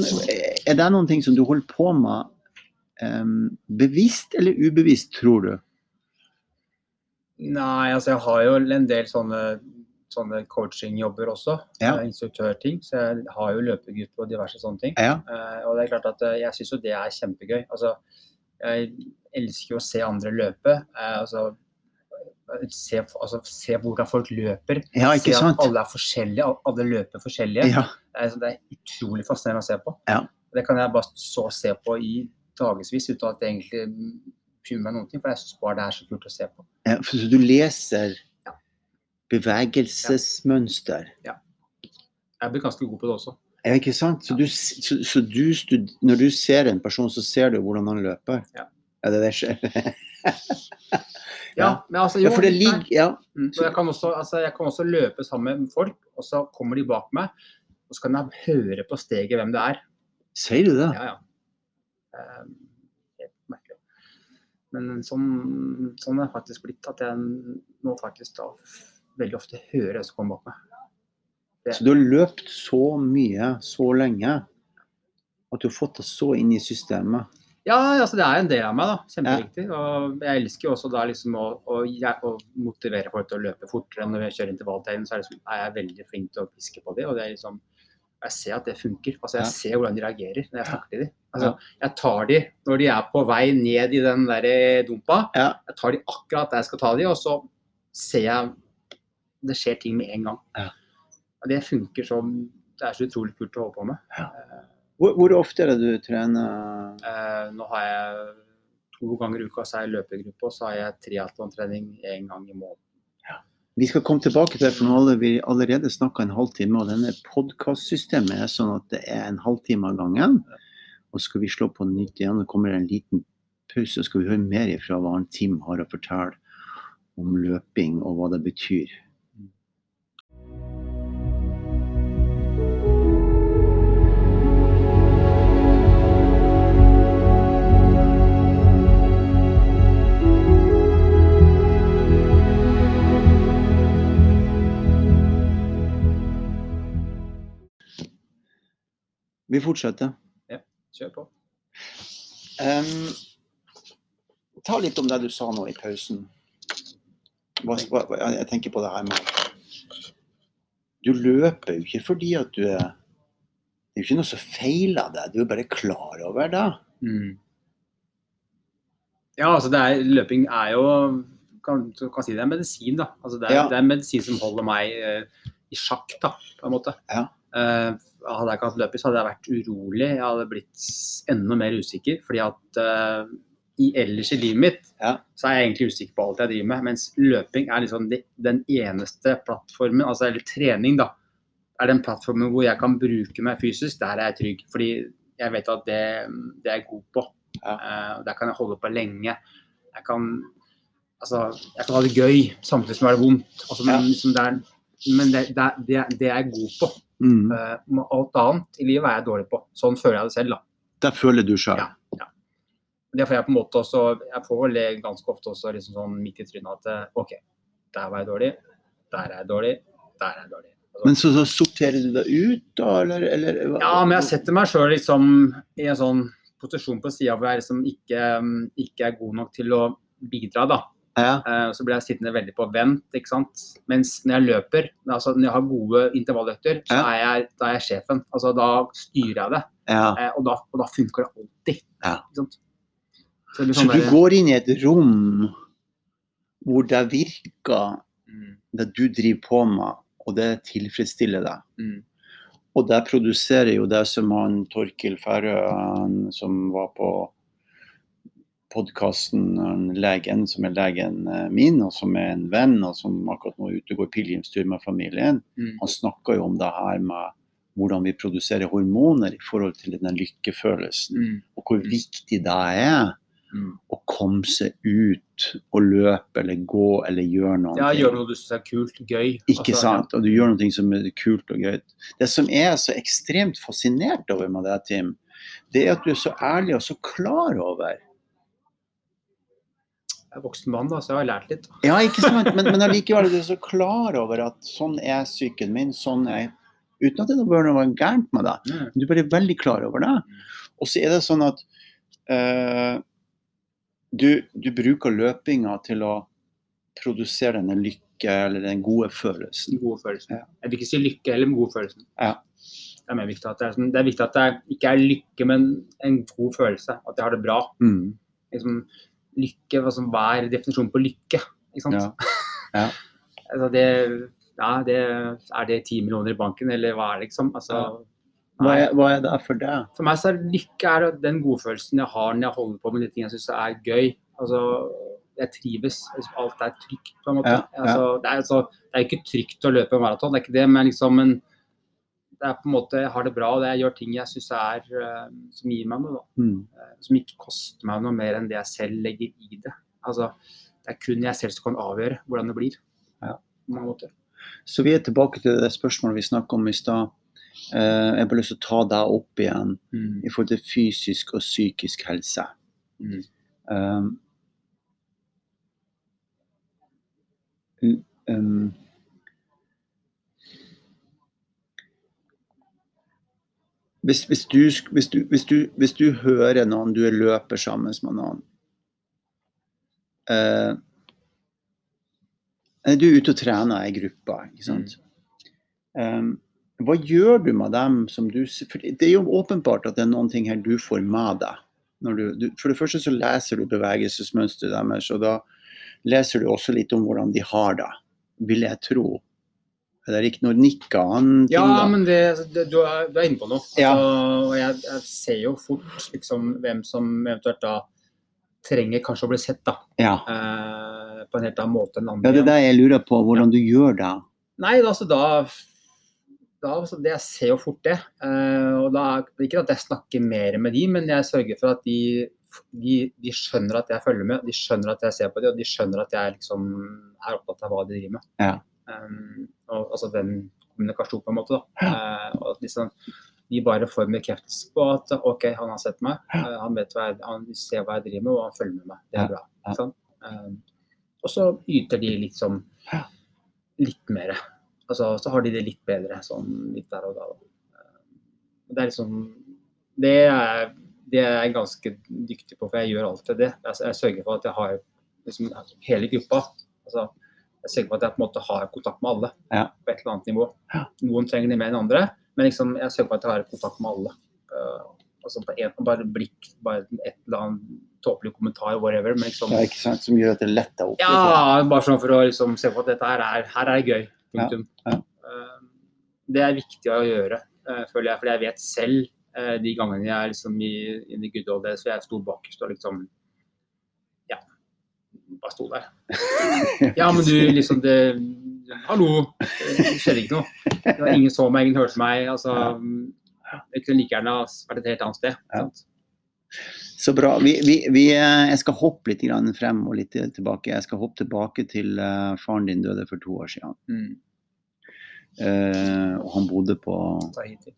er det noen ting som du holder på med um, bevisst eller ubevisst, tror du? Nei, altså jeg har jo en del sånne, sånne coachingjobber også. Ja. Instruktørting. Så jeg har jo løpegruppe og diverse sånne ting. Ja. Uh, og det er klart at uh, jeg syns jo det er kjempegøy. Altså, jeg elsker jo å se andre løpe. Uh, altså, se, altså, se, hvordan folk løper. Ja, se at alle er forskjellige, alle løper forskjellige. Ja. Det, er, utrolig fascinerende å se på. Ja. Det kan jeg bare så se på i dagevis uten at det egentlig bryr meg noen ting, for jeg syns bare det er så kult å se på. Ja, for du leser bevegelsesmønster? Ja. Jeg blir ganske god på det også. Ja, ikke sant? Så, du, så, så du når du ser en person, så ser du hvordan han løper? Ja. Er det det skjer. Ja, men altså, jo, ja, for det ligger, ja. Mm, så jeg kan, også, altså, jeg kan også løpe sammen med folk, og så kommer de bak meg. Og så kan jeg høre på steget hvem det er. Sier du det? Ja, ja. Um, helt merkelig. Men sånn, sånn er det faktisk blitt at jeg nå faktisk da veldig ofte hører det som kommer bak meg. Det. Så du har løpt så mye så lenge At du har fått det så inn i systemet. Ja, altså det er en del av meg, da. Kjempeviktig. Ja. Og jeg elsker jo også da liksom å, å, å, motivere folk til å løpe fortere. Når vi kjører intervalltegn, så er, liksom, er, jeg veldig flink til å piske på dem. Og det er liksom Jeg ser at det funker. Altså jeg ser hvordan de reagerer når jeg snakker til dem. Altså, jeg tar de når de er på vei ned i den der dumpa. Ja. Jeg tar de akkurat der jeg skal ta de, og så ser jeg det skjer ting med en gang. Ja. Det funker som Det er så utrolig kult å holde på med. Ja. Hvor, hvor, ofte er det du trener? Eh, nå har jeg to ganger i uka så er jeg løpegruppe, og så har jeg triatlontrening én gang i måneden. Ja. Vi skal komme tilbake til det, for nå har vi allerede snakka en halvtime. Og denne podkastsystemet er sånn at det er en halvtime av gangen. Og skal vi slå på nytt igjen. så kommer det en liten pause, så skal vi høre mer ifra hva Tim har å fortelle om løping og hva det betyr. Vi fortsetter. Ja, kjør på. Um, ta litt om det du sa nå i pausen. Hva, jeg tenker på det her med Du løper jo ikke fordi at du er Det er jo ikke noe som feiler deg, du er bare klar over det. Mm. Ja, altså er, løping er jo kan, kan si det er medisin, da. Altså det, er, ja. det er medisin som holder meg uh, i sjakk, da, på en måte. Ja. Uh, hadde jeg ikke hatt løpis, hadde jeg vært urolig. Jeg hadde blitt enda mer usikker. fordi at uh, i ellers i livet mitt ja. så er jeg egentlig usikker på alt jeg driver med. Mens løping er liksom de, den eneste plattformen, altså eller trening, da, er den plattformen hvor jeg kan bruke meg fysisk. Der er jeg trygg. Fordi jeg vet at det, det er jeg god på. Ja. Uh, der kan jeg holde på lenge. Jeg kan, altså, jeg kan ha det gøy samtidig som det er vondt. Altså, men, ja. liksom, det er, men det, det, det, det er jeg god på. Mm. Uh, alt annet i livet er jeg dårlig på. Sånn føler jeg det selv, da. Det føler du sjøl? Ja, ja. Det får jeg på en måte også Jeg får vel ganske ofte også liksom sånn midt i trynet at eh, OK, der var jeg dårlig, der er jeg dårlig, der er jeg dårlig. Altså, men så, så, sorterer du deg ut, da, eller, eller, Ja, men jeg setter meg sjøl liksom i en sånn posisjon på sida hvor jeg liksom ikke, ikke er god nok til å bidra, da. Ja. Uh, så blir jeg sittende veldig på vent. ikke sant? Mens når jeg løper, altså når jeg har gode intervalløkter, så er jeg, da er jeg sjefen. Altså Da styrer jeg det. Ja. Uh, og, da, og, da, funker det alltid. Ikke sant? Så, sånn så du der... går inn i et rom hvor det virker mm. det du driver på med, og det tilfredsstiller deg. Mm. Og det produserer jo det som han Torkil Færøen, som var på podkasten legen som er legen eh, min, og som er en venn, og som akkurat nå er ute og går pilegrimstur med familien, mm. han snakker jo om det her med hvordan vi produserer hormoner i forhold til den lykkefølelsen, mm. og hvor viktig det er. Mm. Å komme seg ut og løpe eller gå eller gjøre noe. Ja, gjøre noe du syns er kult, og gøy. Ikke altså, sant. Og du gjør noe som er kult og gøy. Det som er så ekstremt fascinert over med det, Tim, det er at du er så ærlig og så klar over jeg er voksen mann, da, så jeg har lært litt. Ja, ikke sant. Men, men allikevel er du så klar over at sånn er psyken min. sånn er Uten at det bør være gærent med deg. Mm. Du bare veldig klar over det. Og så er det sånn at uh, du, du, bruker løpinga til å produsere denne lykke eller den gode følelsen. Gode følelsen. Ja. Jeg vil ikke si lykke heller, men god følelsen. Ja. Det er, viktig at det, er, sånn, det er viktig at det ikke er lykke, men en god følelse. At jeg har det bra. Mm. Liksom, lykke, hva, som, hva er definisjonen på lykke? Ikke sant? Ja. Ja. altså det, ja, det, er det ti millioner i banken, eller hva er det liksom? Altså, hva, er, hva, er, det for deg? For meg så er lykke er den godfølelsen jeg har når jeg holder på med de ting jeg syns er gøy. Altså, jeg trives. Alt er trygt, på en måte. Altså, det, er, altså, det, er, ikke trygt å løpe maraton, det er ikke det, men liksom en det er på en måte, jeg har det bra og jeg gjør ting jeg syns er uh, som gir meg noe. Mm. Uh, som ikke koster meg noe mer enn det jeg selv legger i det. Altså, det er kun jeg selv som kan avgjøre hvordan det blir. Ja. Så vi er tilbake til det spørsmålet vi snakka om i stad. Uh, jeg har bare lyst til å ta deg opp igjen mm. i forhold til fysisk og psykisk helse. Mm. Um, um, hvis, hvis, du, hvis, du, du, hvis, du, hører noen, du er løper sammen med noen eh, Du er ute og trener i gruppa, ikke sant. Mm. Um, hva gjør du med dem som du For det er jo åpenbart at det er noen ting her du får med deg. Du, du, for det første så leser du bevegelsesmønsteret deres, og da leser du også litt om hvordan de har det, vil jeg tro. Det er ikke noe nikka han Ja, men det, det, du, er, du, er, inne på noe. Ja. Altså, og jeg, jeg, ser jo fort liksom, hvem som eventuelt da trenger kanskje å bli sett da. Ja. Eh, på en helt annen måte enn andre. Ja, Det er det jeg lurer på, hvordan du gjør det. Nei, altså da, da altså, det, Jeg ser jo fort det. Eh, og da, Ikke at jeg snakker mer med de, men jeg sørger for at de, de, de, skjønner at jeg følger med, de skjønner at jeg ser på dem, og de skjønner at jeg liksom er opptatt av hva de driver med. Ja. Um, og, altså den kommunikasjonen, på en måte. da. Uh, og at liksom, de bare får bekreftelse på at OK, han har sett meg, uh, han vet hva jeg, han ser hva jeg driver med, og han følger med meg. Det er bra. Sånn? Um, og så yter de liksom litt mer. Altså, så har de det litt bedre sånn litt der og da. Um, det er liksom det er, det er jeg ganske dyktig på, for jeg gjør alltid det. Jeg, jeg sørger for at jeg har liksom, hele gruppa. Altså, jeg er sikker på at jeg på en måte har kontakt med alle ja. på et eller annet nivå. Ja. Noen trenger det mer enn andre, men liksom, jeg er sikker på at jeg har kontakt med alle. Uh, altså på en, bare blikk, bare et eller annet tåpelig kommentar, whatever. Men liksom, ja, ikke sant, Som gjør at det letter opp? Ja, bare sånn for å liksom, se på at dette her er, her er gøy. Punktum. Ja, ja. Uh, det er viktig å gjøre, uh, føler jeg. For jeg vet selv de gangene jeg er liksom i, in the good old days, jeg sto bakerst og liksom bare sto der. Ja, men du, liksom det Hallo! Det skjedde ikke noe. Det var ingen så meg, ingen hørte meg. altså Jeg kunne like gjerne vært et helt annet sted. Ja. Så bra. Vi, vi, vi, eh, jeg skal hoppe litt frem og litt tilbake. Jeg skal hoppe tilbake til uh, faren din døde for to år siden. Mm. Uh, og han bodde på Tahiti.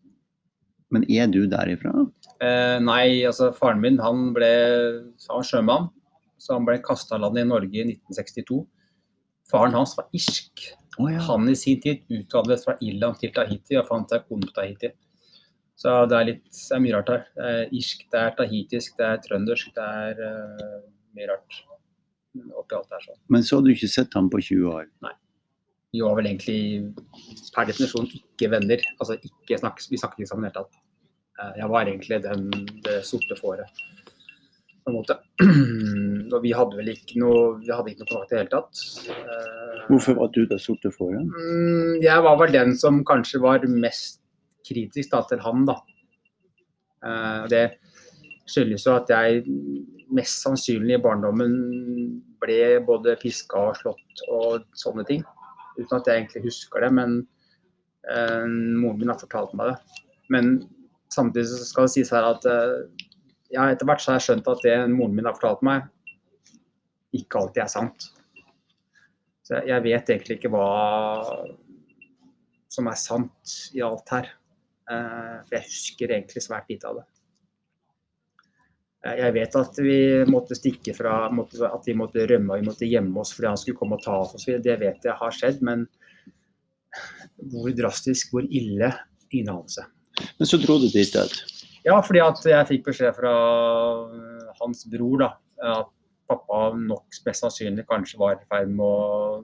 Men er du derifra? Uh, nei, altså faren min han ble han var sjømann. Så han ble kasta landet i Norge i 1962. Faren hans var irsk. Oh, ja. Han i sin tid utvandret fra Irland til Tahiti og fant seg kone på Tahiti. Så det er, litt, det er mye rart her. Det er irsk, det er tahitisk, det er trøndersk. Det er uh, mye rart oppi alt her. sånn. Men så hadde du ikke sett ham på 20 år? Nei. Vi var vel egentlig per definisjon ikke venner. Altså ikke snakkes, Vi snakket ikke sammen i det hele tatt. Uh, jeg var egentlig den, det sorte fåret på en måte. Og vi hadde vel ikke noe, vi hadde ikke noe kontakt i det hele tatt. Eh, Hvorfor var du det sorte fåret? Mm, jeg var vel den som kanskje var mest kritisk da, til han, da. Eh, det skyldes jo at jeg mest sannsynlig i barndommen ble både piska og slått og sånne ting. Uten at jeg egentlig husker det, men eh, moren min har fortalt meg det. Men samtidig skal det sies her at ja, etter hvert så har jeg skjønt at det moren min har fortalt meg, ikke alltid er sant. Så jeg vet egentlig ikke hva som er sant i alt her. Uh, for jeg husker egentlig svært lite av det. Jeg vet at vi måtte stikke fra, at vi måtte rømme og vi måtte gjemme oss fordi han skulle komme og ta oss osv. Det vet jeg har skjedd, men hvor drastisk, hvor ille, ingen anelse. Men så dro du dit stedet? Ja, fordi at jeg fikk beskjed fra øh, hans bror da, at pappa nok mest sannsynlig kanskje var i ferd med å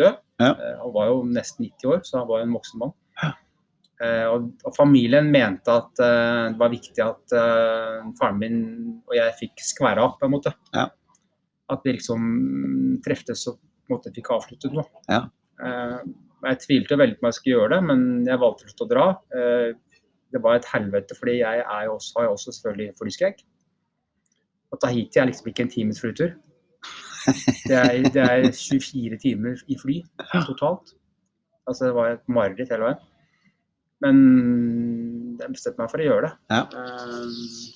dø. Ja. Eh, han var jo nesten 90 år, så han var jo en voksen mann. Ja. Eh, og, og, familien mente at uh, det var viktig at uh, faren min og jeg fikk skværa opp, på en måte. Ja. At vi liksom treftes og på en måte fikk avsluttet noe. Ja. Uh, jeg tvilte veldig på om jeg skulle gjøre det, men jeg valgte å dra det var et helvete, fordi jeg er jo også, har jo også selvfølgelig flyskrekk. Og Tahiti er liksom ikke en times flytur. Det er, det er 24 timer i fly totalt. Altså det var et mareritt hele veien. Men jeg bestemte meg for å gjøre det. Ja.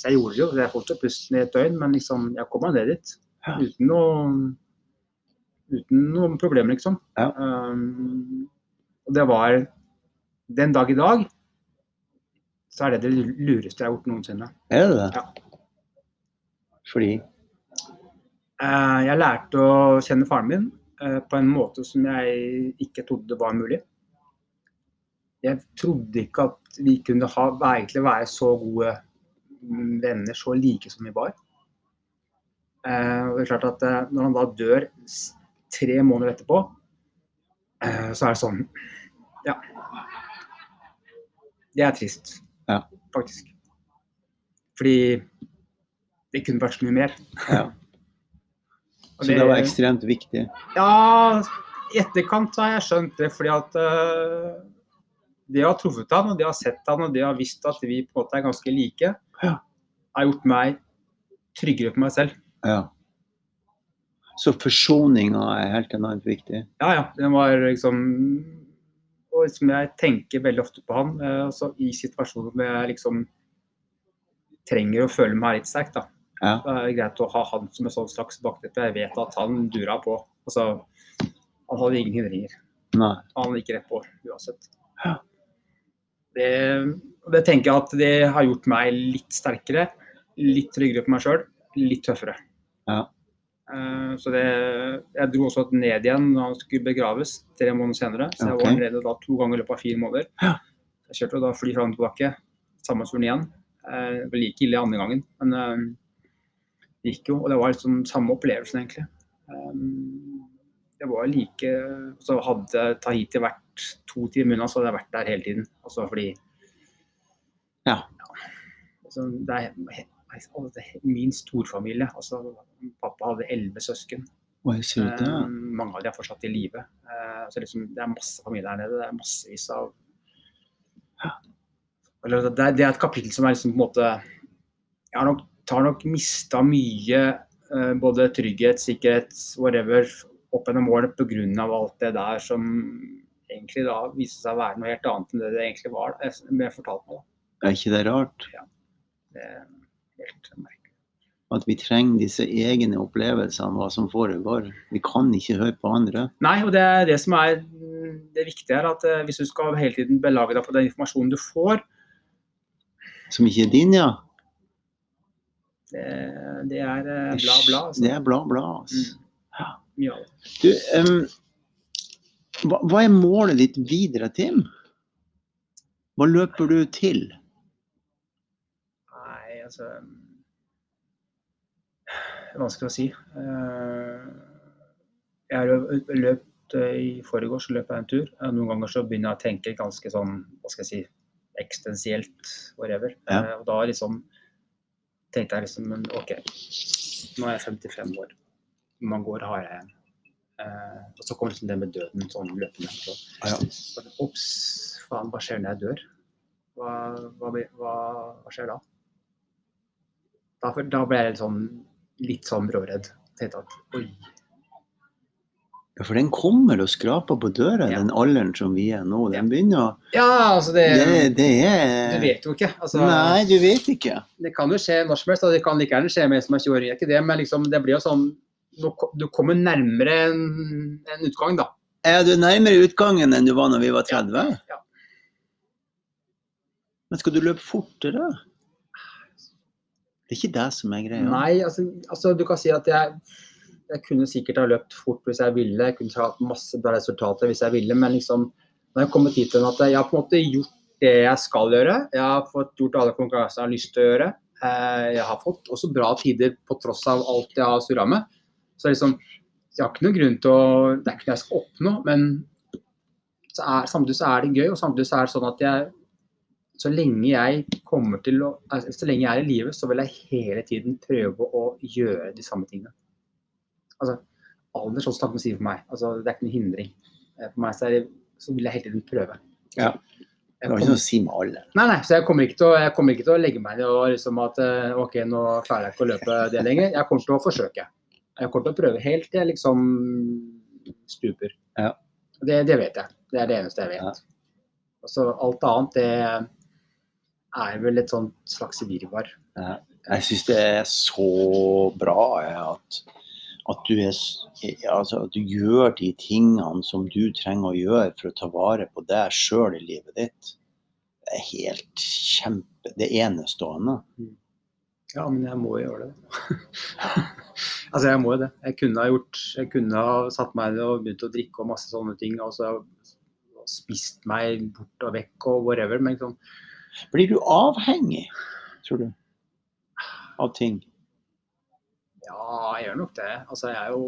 Så jeg gjorde det jo. Jeg holdt jo pusten i et døgn, men liksom, jeg kom meg ned dit. Ja. Uten noe uten noen problemer, liksom. Ja. Um, og det var den dag i dag så er det det lureste jeg har gjort noensinne. Er det det? Ja. Fordi? Eh, jeg lærte å kjenne faren min eh, på en måte som jeg ikke trodde var mulig. jeg trodde ikke at vi kunne ha, egentlig være så gode venner, så like som vi var. Eh, og det er klart at Når han da dør tre måneder etterpå, så er det sånn Ja. Det er trist, ja. faktisk. Fordi det kunne vært så mye mer. Ja. Så det, det, var ekstremt viktig? Ja, i etterkant har jeg skjønt det. fordi at uh, de har truffet han, og de har sett han, og de har visst at vi på en måte er ganske like, ja. har gjort meg tryggere på meg selv. Ja. Så forsoninga er helt enormt viktig? Ja, ja. Den var liksom Og liksom jeg tenker veldig ofte på han uh, altså i situasjoner hvor jeg liksom trenger å føle meg litt sterk. da. Ja. Det er greit å ha han som et slags bakteppe. Jeg vet at han dura på. Altså, han hadde ingen hindringer. Nei. Han gikk rett på uansett. Ja. Det, det, tenker jeg at det har gjort meg litt sterkere. Litt tryggere på meg sjøl. Litt tøffere. Ja. Uh, så det, Jeg dro også ned igjen når han skulle begraves tre måneder senere. Så jeg okay. var nede da to ganger i løpet av fire måneder. Ja. Jeg kjørte da fly fram og tilbake. Samme turen igjen. Uh, det var like ille andre gangen. Men det gikk jo, og det var liksom samme opplevelsen, egentlig. Det var like Så hadde Tahiti vært to timer unna, så hadde jeg vært der hele tiden. Altså fordi Ja. ja altså, det er min storfamilie. Altså, pappa hadde elleve søsken. Oi, ser du det? Um, mange av dem er fortsatt i live. Eh, så liksom, det er masse familie der nede. Det er massevis av ja. Eller, det, er, det, er, et kapittel som er liksom på en måte Jeg har nok har nok mista mye, eh, både trygghet, sikkerhet, whatever, opp gjennom årene pga. alt det der som egentlig da viste seg å være noe helt annet enn det det egentlig var. Det jeg fortalte meg. da. Er ikke det rart? Ja. Det helt. At vi trenger disse egne opplevelsene, hva som foregår. Vi kan ikke høre på andre. Nei, og det er det som er det viktige her. At hvis du skal hele tiden belage deg på den informasjonen du får Som ikke er din, ja? Det, det er eh, bla, bla. Altså. Det er bla, bla. Altså. Mm. Ja, av. Du, um, hva, hva, er målet ditt videre, Tim? Hva løper du til? Altså Det er vanskelig å si. Eh, jeg har løpt eh, i forgårs løp jeg en tur. Noen ganger så begynner jeg å tenke ganske sånn, hva skal jeg si, eksistensielt, whatever. Ja. Og da liksom tenkte jeg liksom OK, nå er jeg 55 år. Hvor mange år har jeg igjen? Eh, og så kommer liksom det med døden sånn løpende. Så, ja. Ops, faen, hva skjer når jeg dør? Hva, hva, hva, hva skjer da? Da, da ble jeg litt sånn, litt sånn bråredd. Tenkte at oi, ja, for den kommer og skraper på døra, ja. den alderen som vi er nå. Den begynner å Ja, altså det, det, det er Du vet jo ikke. Altså, Nei, du vet ikke. Det kan jo skje når som helst, det kan like gjerne skje med en som er 20 år, ikke det, men liksom, det blir jo sånn Du kommer nærmere en, en utgang, da. Er du nærmere utgangen enn du var når vi var 30? Ja. ja. Men skal du løpe fortere? Det er ikke det som er greia. Nei, altså, altså du kan si at jeg jeg kunne sikkert ha løpt fort hvis jeg ville, jeg kunne hatt masse bra resultater hvis jeg ville, men liksom, nå har jeg kommet hit til at jeg har på en måte gjort det jeg skal gjøre. Jeg har fått gjort alle konkurransene jeg har lyst til å gjøre. Eh, jeg har fått også bra tider på tross av alt jeg har surra med. Så liksom, jeg har ikke noen grunn til å Det er ikke noe jeg skal oppnå, men så er, samtidig så er det gøy, og samtidig så er det sånn at jeg så lenge jeg kommer til å, altså, så lenge jeg er i live, så vil jeg hele tiden prøve å gjøre de samme tingene altså, alder sånn som sier for meg. Altså, det er ikke noen hindring. Eh, for meg så, det, så vil jeg hele tiden prøve. Ja. Det var ikke noe å si med alle. Nei, nei, så jeg kommer ikke til å, kommer ikke til å legge meg ned og liksom at eh, OK, nå klarer jeg ikke å løpe det lenger. Jeg kommer til å forsøke. Jeg kommer til å prøve helt til jeg liksom stuper. Ja. Det, det, vet jeg. Det er det eneste jeg vet. Ja. Så alt annet, det er vel et sånt slags virvar. Jeg syns det er så bra at at du, er, altså, at du, gjør de tingene som du trenger å gjøre for å ta vare på deg sjøl i livet ditt. Det er helt kjempe Det er enestående. Ja, men jeg må gjøre det. altså, jeg må jo det. Jeg kunne ha gjort Jeg kunne ha satt meg ned og begynt å drikke og masse sånne ting. Altså, spist meg bort og vekk og whatever. Men liksom Blir du avhengig, tror du, av ting? Ja, jeg gjør nok det. Altså, jeg er jo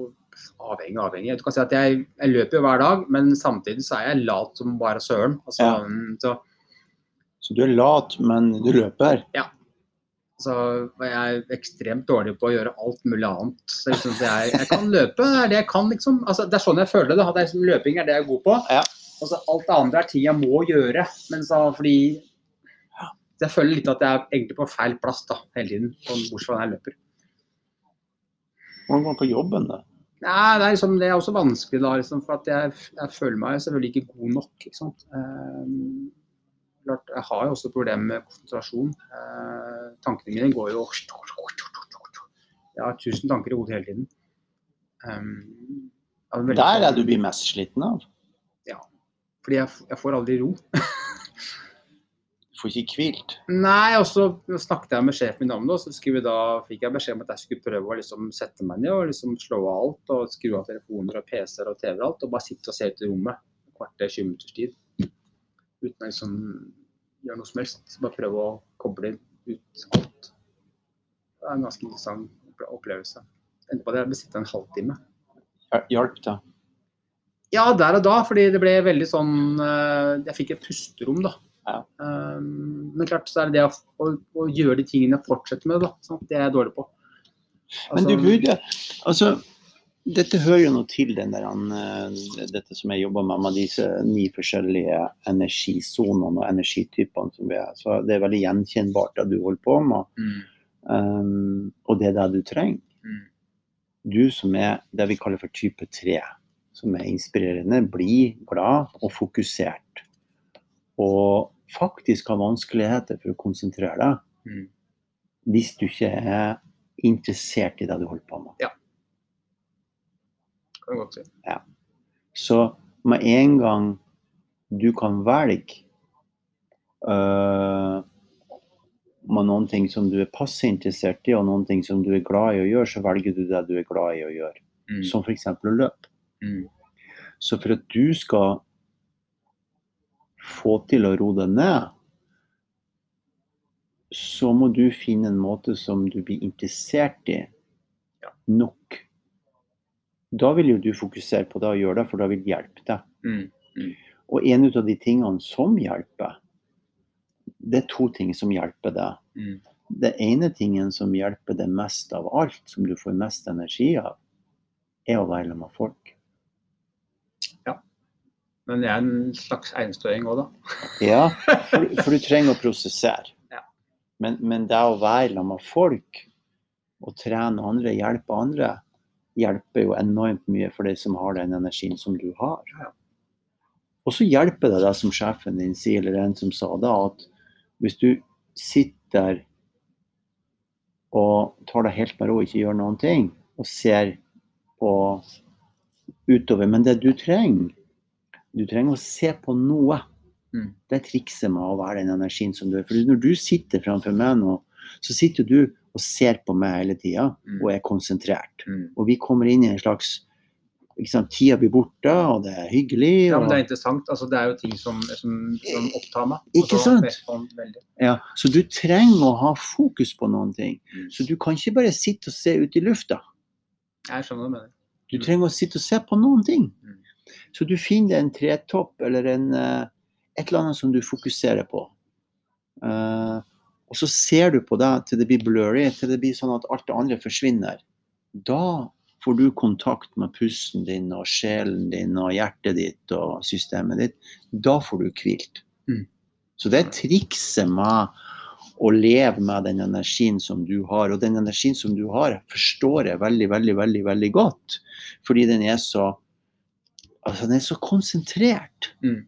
avhengig avhengig. Du kan si at jeg, jeg, løper jo hver dag, men samtidig så er jeg lat som bare søren. Altså, ja. så, så, du er lat, men du løper? Ja. Så jeg er ekstremt dårlig på å gjøre alt mulig annet. Så liksom, jeg, jeg, kan løpe, det er det jeg kan, liksom. Altså, det er sånn jeg føler det. det er liksom, løping er det jeg er god på. Ja. Altså, alt det andre er ting jeg må gjøre. Men så, fordi jeg føler litt at jeg er egentlig på feil plass da, hele tiden. Bortsett fra når jeg løper. Hvordan går det på jobben, da? Nei, det er, liksom, det er også vanskelig, da. Liksom, for jeg, jeg, føler meg selvfølgelig ikke god nok. Ikke sant? Um, klart, jeg har jo også problemer med konsentrasjon. Uh, tankene mine går jo Jeg har tusen tanker i hodet hele tiden. Um, Der er du blir mest sliten av? Ja. Fordi jeg, jeg får aldri ro. Får ikke hvilt? Nei, og så snakket jeg med sjefen min om det, og så da, fikk jeg beskjed om at jeg skulle prøve å liksom sette meg ned og liksom slå av alt og skru av telefoner og PC-er og TV og alt, og bare sitte og se ut i rommet kvarter, 20 minutters tid. Uten å liksom gjøre noe som helst. Så bare prøve å koble ut alt. Det er en ganske interessant opplevelse. Endte på at jeg besitte en halvtime. Hjalp det? Ja, der og da. Fordi det ble veldig sånn eh, Jeg fikk et pusterom, da. Ja. Um, men klart så er det det å, å, å gjøre de tingene jeg fortsetter med, da. Sant? Det er jeg dårlig på. Altså, men du altså- burde Altså, dette hører jo noe til den der, uh, dette som jeg jobber med, med disse ni forskjellige energisonene og energitypene som vi er. Så det er veldig gjenkjennbart det du holder på med. Mm. Um, og det er det du trenger. Mm. Du som er det vi kaller for type 3, som er inspirerende, bli glad og fokusert. Og faktisk har vanskeligheter for å konsentrere deg mm. hvis du ikke er interessert i det du holder på med. Ja. Kan du godt si. Ja. Så med en gang du kan velge uh, med noen ting som du er passe interessert i, og noen ting som du er glad i å gjøre, så velger du det du er glad i å gjøre. Mm. Som f.eks. å løpe. Mm. Så for at du skal få til å roe deg ned, så må du finne en måte som du blir interessert i nok. Da vil jo du fokusere på det og gjøre det, for da vil det hjelpe deg. Mm. Mm. Og en av de tingene som hjelper, det er to ting som hjelper deg. Mm. Det ene tingen som hjelper deg mest av alt, som du får mest energi av, er å være med folk. Men jeg er en slags einstøing òg, da. ja, for, for, du trenger å prosessere. Ja. Men, men, det å være sammen med folk og trene andre, hjelpe andre, hjelper jo enormt mye for de som har den energien som du har. Ja. Og så hjelper det deg som sjefen din sier, eller en som sa det, at hvis du sitter og tar deg helt med ro ikke gjør noen ting, og ser på utover Men det du trenger, du trenger å se på noe. Mm. Det er trikset med å være den energien som du er. For når du sitter framfor meg nå, så sitter du og ser på meg hele tida mm. og er konsentrert. Mm. Og vi kommer inn i en slags sant, Tida blir borte, og det er hyggelig. Og... Ja, men Det er interessant. Altså, det er jo ting som, som, som opptar meg. Ikke sant? Sånn ja, så du trenger å ha fokus på noen ting. Mm. Så du kan ikke bare sitte og se ut i lufta. Jeg skjønner hva du mener. Du trenger å sitte og se på noen ting. Så du finner en tretopp eller en, eh, et eller annet som du fokuserer på. Uh, og så ser du på det til det blir blurry, til det blir sånn at alt det andre forsvinner. Da får du kontakt med pusten din og sjelen din og hjertet ditt og systemet ditt. Da får du hvilt. Mm. Så det er trikset med å leve med den energien som du har. Og den energien som du har, forstår jeg veldig, veldig, veldig, veldig godt. Fordi den er så altså Den er så konsentrert mm.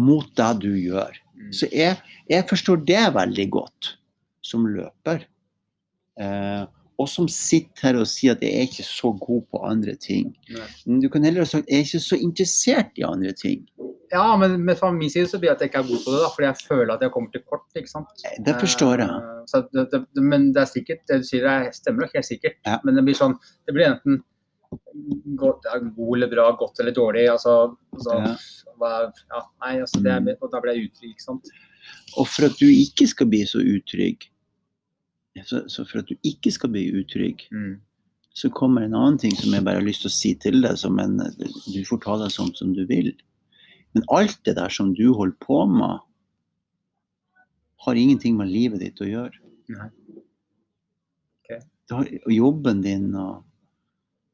mot det du gjør. Mm. Så jeg, jeg, forstår det veldig godt som løper. Eh, og som sitter her og sier at jeg er ikke så god på andre ting. Nei. Du kan heller ha sagt at jeg er ikke så interessert i andre ting. Ja, men, men fra min side så blir det at jeg ikke er god på det, da, fordi jeg føler at jeg kommer til kort. ikke sant? Eh, det forstår jeg. Eh, det, det, men det er sikkert, det du sier det stemmer nok helt sikkert. Ja. Men det blir sånn, det blir enten god eller bra, godt eller dårlig. Altså, altså ja. ja, nei, altså det, og da blir jeg utrygg, ikke sant. Og for at du ikke skal bli så utrygg, så, så for at du ikke skal bli utrygg, mm. så kommer en annen ting som jeg bare har lyst til å si til deg, som en, du får ta deg sånn som du vil. Men alt det der som du holder på med, har ingenting med livet ditt å gjøre. Nei. Okay. Har, jobben din og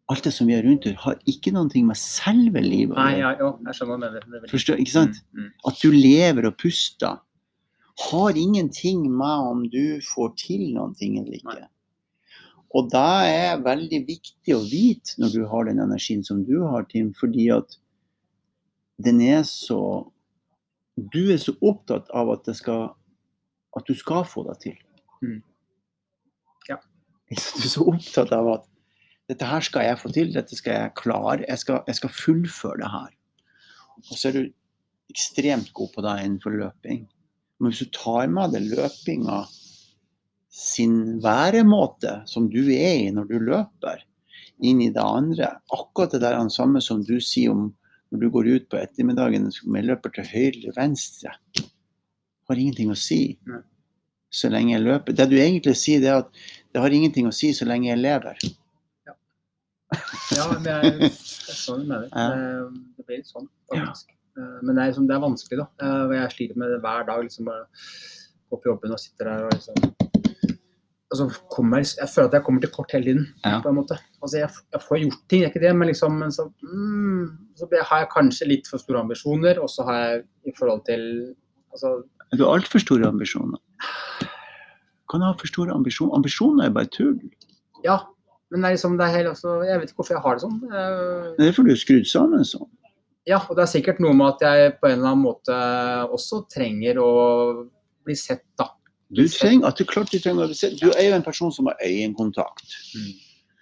alt det som vi har rundt oss, har ikke noe med selve livet å gjøre. Ja, jo, jeg skjønner det. det Forstår, ikke sant? Mm, mm. At du lever og puster, har ingenting med om du får til noe eller ikke. Nei. Og det er veldig viktig å vite når du har den energien som du har, Tim, fordi at den er så Du er så opptatt av at, skal, at du skal få det til. Mm. Ja. Du er så opptatt av at dette her skal jeg få til, dette skal jeg klare. Jeg skal, jeg skal fullføre det her. Og så er du ekstremt god på det innenfor løping. Men hvis du tar med deg løpinga sin væremåte, som du er i når du løper, inn i det andre Akkurat det der samme som du sier om når du går ut på ettermiddagen med løper til høyre eller venstre, har ingenting å si så lenge jeg løper. Det du egentlig sier, det er at det har ingenting å si så lenge jeg lever. Ja, det jeg, jeg er sånn du mener. Det, det blir litt sånn, faktisk. Ja. men det er, liksom, det er vanskelig, da. Eh, jeg sliter med det hver dag. liksom bare Gå på jobben og sitter der og liksom altså, kommer, Jeg føler at jeg kommer til kort hele tiden. Ja. på en måte. Altså, jeg, jeg, får gjort ting, det er ikke det, men liksom men så, mm, så har jeg kanskje litt for store ambisjoner. Og så har jeg i forhold til altså, Du har altfor store ambisjoner. Kan du ha for store ambisjoner? Ambisjoner er bare tull. Ja, men det er liksom, det er helt, altså, jeg vet ikke hvorfor jeg har det sånn. Det er fordi du er skrudd sammen sånn. Ja, og det er sikkert noe med at jeg på en eller annen måte også trenger å bli sett, da. Du trenger, at du, klart du, trenger å bli sett. du er jo en person som har øyekontakt. Mm.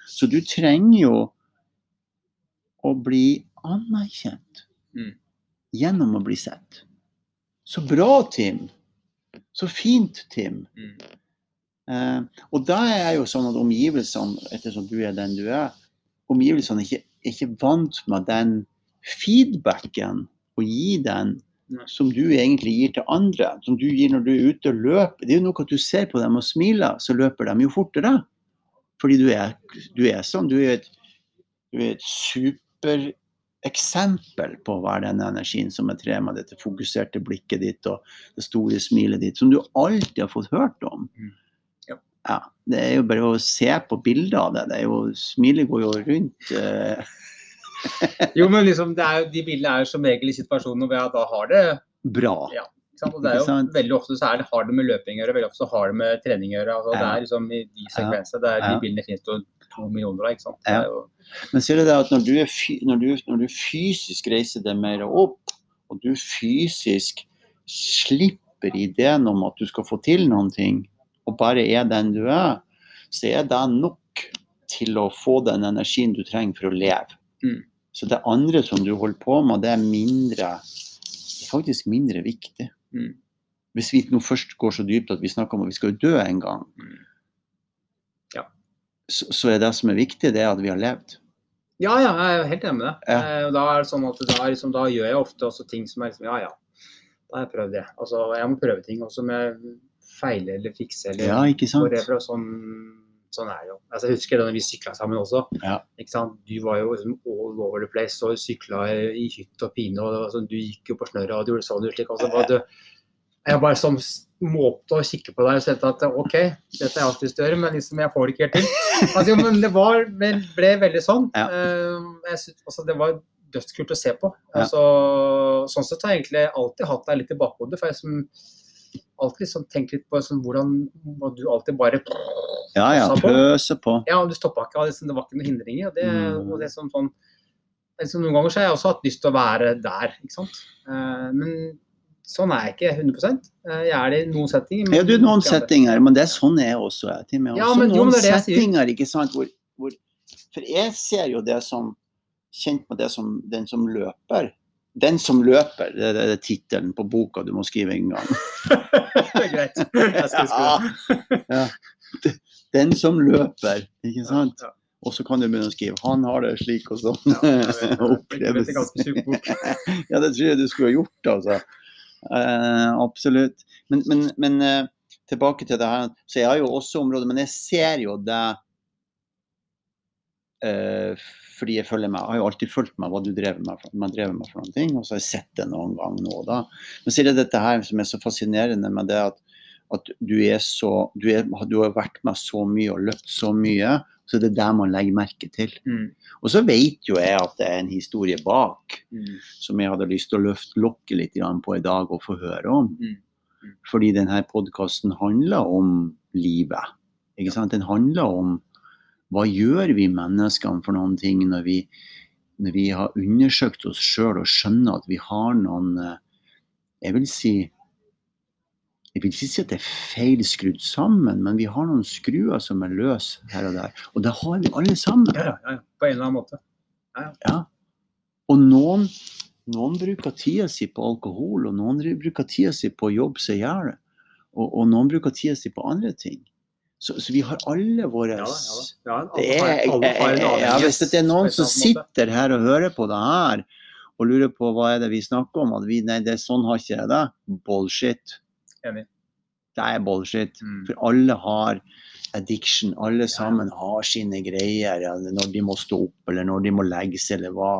Så du trenger jo å bli anerkjent mm. gjennom å bli sett. Så bra, Tim. Så fint, Tim. Mm. Eh, og da er jo sånn at omgivelsene, ettersom du er den du er, omgivelsene er ikke, ikke vant med den feedbacken å gi den som du egentlig gir til andre. Som du gir når du er ute og løper. Det er jo noe at du ser på dem og smiler, så løper de jo fortere. Fordi du er, du er sånn. Du er et, du er et supereksempel på å være den energien som er tre med dette fokuserte blikket ditt og det store smilet ditt, som du alltid har fått hørt om. Ja, det er jo bare å se på bilder av det. det er jo, Smilet går jo rundt. Uh... jo, men liksom, er, de bildene er jo som regel i situasjonen hvor jeg da har det bra. Ja, det jo Veldig ofte så det, har det med løping å gjøre, veldig ofte så har det med trening å gjøre. Altså, ja. Det er liksom i de sekvensene, ja. de bildene finnes det to millioner av. ikke sant? Jo... Men ser du det at når du, når, du, når du, fysisk reiser deg mer opp, og du fysisk slipper ideen om at du skal få til noen ting, og bare er den du er, så er det nok til å få den energien du trenger for å leve. Mm. Så det andre som du holder på med, det er mindre det er faktisk mindre viktig. Mm. Hvis vi nå først går så dypt at vi snakker om at vi skal dø en gang, mm. ja. så, så, er det som er viktig, det er at vi har levd. Ja, ja, jeg er helt enig med det. Ja. Eh, da, er det sånn liksom, da, gjør jeg ofte også ting som er liksom Ja, ja, da har jeg prøvd det. Altså, jeg må prøve ting også med feile eller fikse eller ja, ikke sant? whatever. Sånn, sånn er det jo. Altså, jeg husker da vi sykla sammen også. Ja. Ikke sant? Du var jo liksom all over the place og sykla i hytt og pine. og sånn, Du gikk jo på snørra og du gjorde sånn og slik. Altså, var du, jeg bare sånn måpte å kikke på deg og kjente at OK, dette er alltid større, men liksom, jeg får det ikke helt til. Altså, men det var, ble veldig sånn. Ja. Uh, synes, altså, det var dødskult å se på. Altså, sånn sett har jeg egentlig alltid hatt deg litt i bakhodet. for jeg som alltid sånn, tenkt litt på sånn, hvordan du alltid bare Ja, ja, pøse på. Ja, du stoppa ikke. Det, det var ikke noen hindringer. Og det, mm. og det som sånn, liksom, Noen ganger så har jeg også hatt lyst til å være der, ikke sant. Uh, men sånn er jeg ikke 100 uh, Jeg er det i noen settinger. Men, ja, du, noen settinger, men det er sånn jeg også er. Til meg. Ja, men, noen jo, settinger, ikke sant, hvor, hvor, For jeg ser jo det som Kjent med det som den som løper 'Den som løper', det er, er tittelen på boka du må skrive en gang. det er greit. Jeg skal skrive. Ja. ja. Den som løper, ikke sant? Og så kan du begynne å skrive 'han har det slik og sånn'. Oppleves. ja, det tror jeg du skulle ha gjort, altså. Uh, absolutt. Men, men, men uh, tilbake til det her. Så jeg har jo også områder, men jeg ser jo det fordi jeg følger med. Jeg har jo alltid fulgt med hva du drev med, man drev med for noen ting, og så har jeg sett det noen gang nå da. Men så er det dette her som er så fascinerende med det at, at du, er så, du, er, du har vært med så mye og løpt så mye. Så det er det man legger merke til. Mm. Og så vet jo jeg at det er en historie bak mm. som jeg hadde lyst til å løfte lokket litt på i dag og få høre om. Mm. mm. Fordi denne podkasten handler om livet. Ikke sant? Den handler om hva gjør vi menneskene for noen ting når vi, når vi har undersøkt oss sjøl og skjønner at vi har noen eh, Jeg vil si jeg vil ikke si at det er feil skrudd sammen, men vi har noen skruer som er løse her og der. Og det har vi alle sammen. Ja, ja, På en eller annen måte. Ja, ja. Og noen, noen, bruker tida si på alkohol, og noen bruker tida si på å jobbe seg i hjel. Og, og, noen bruker tida si på andre ting. Så, så, vi har alle våre ja, ja, det Hvis det er noen som sitter her og hører på det her, og lurer på hva er det vi snakker om, at vi, nei, det er sånn har ikke jeg det. Bullshit. Enig. Det er bullshit. Mm. For alle har addiction. Alle sammen har sine greier. Når de må stå opp, eller når de må legge seg, eller hva,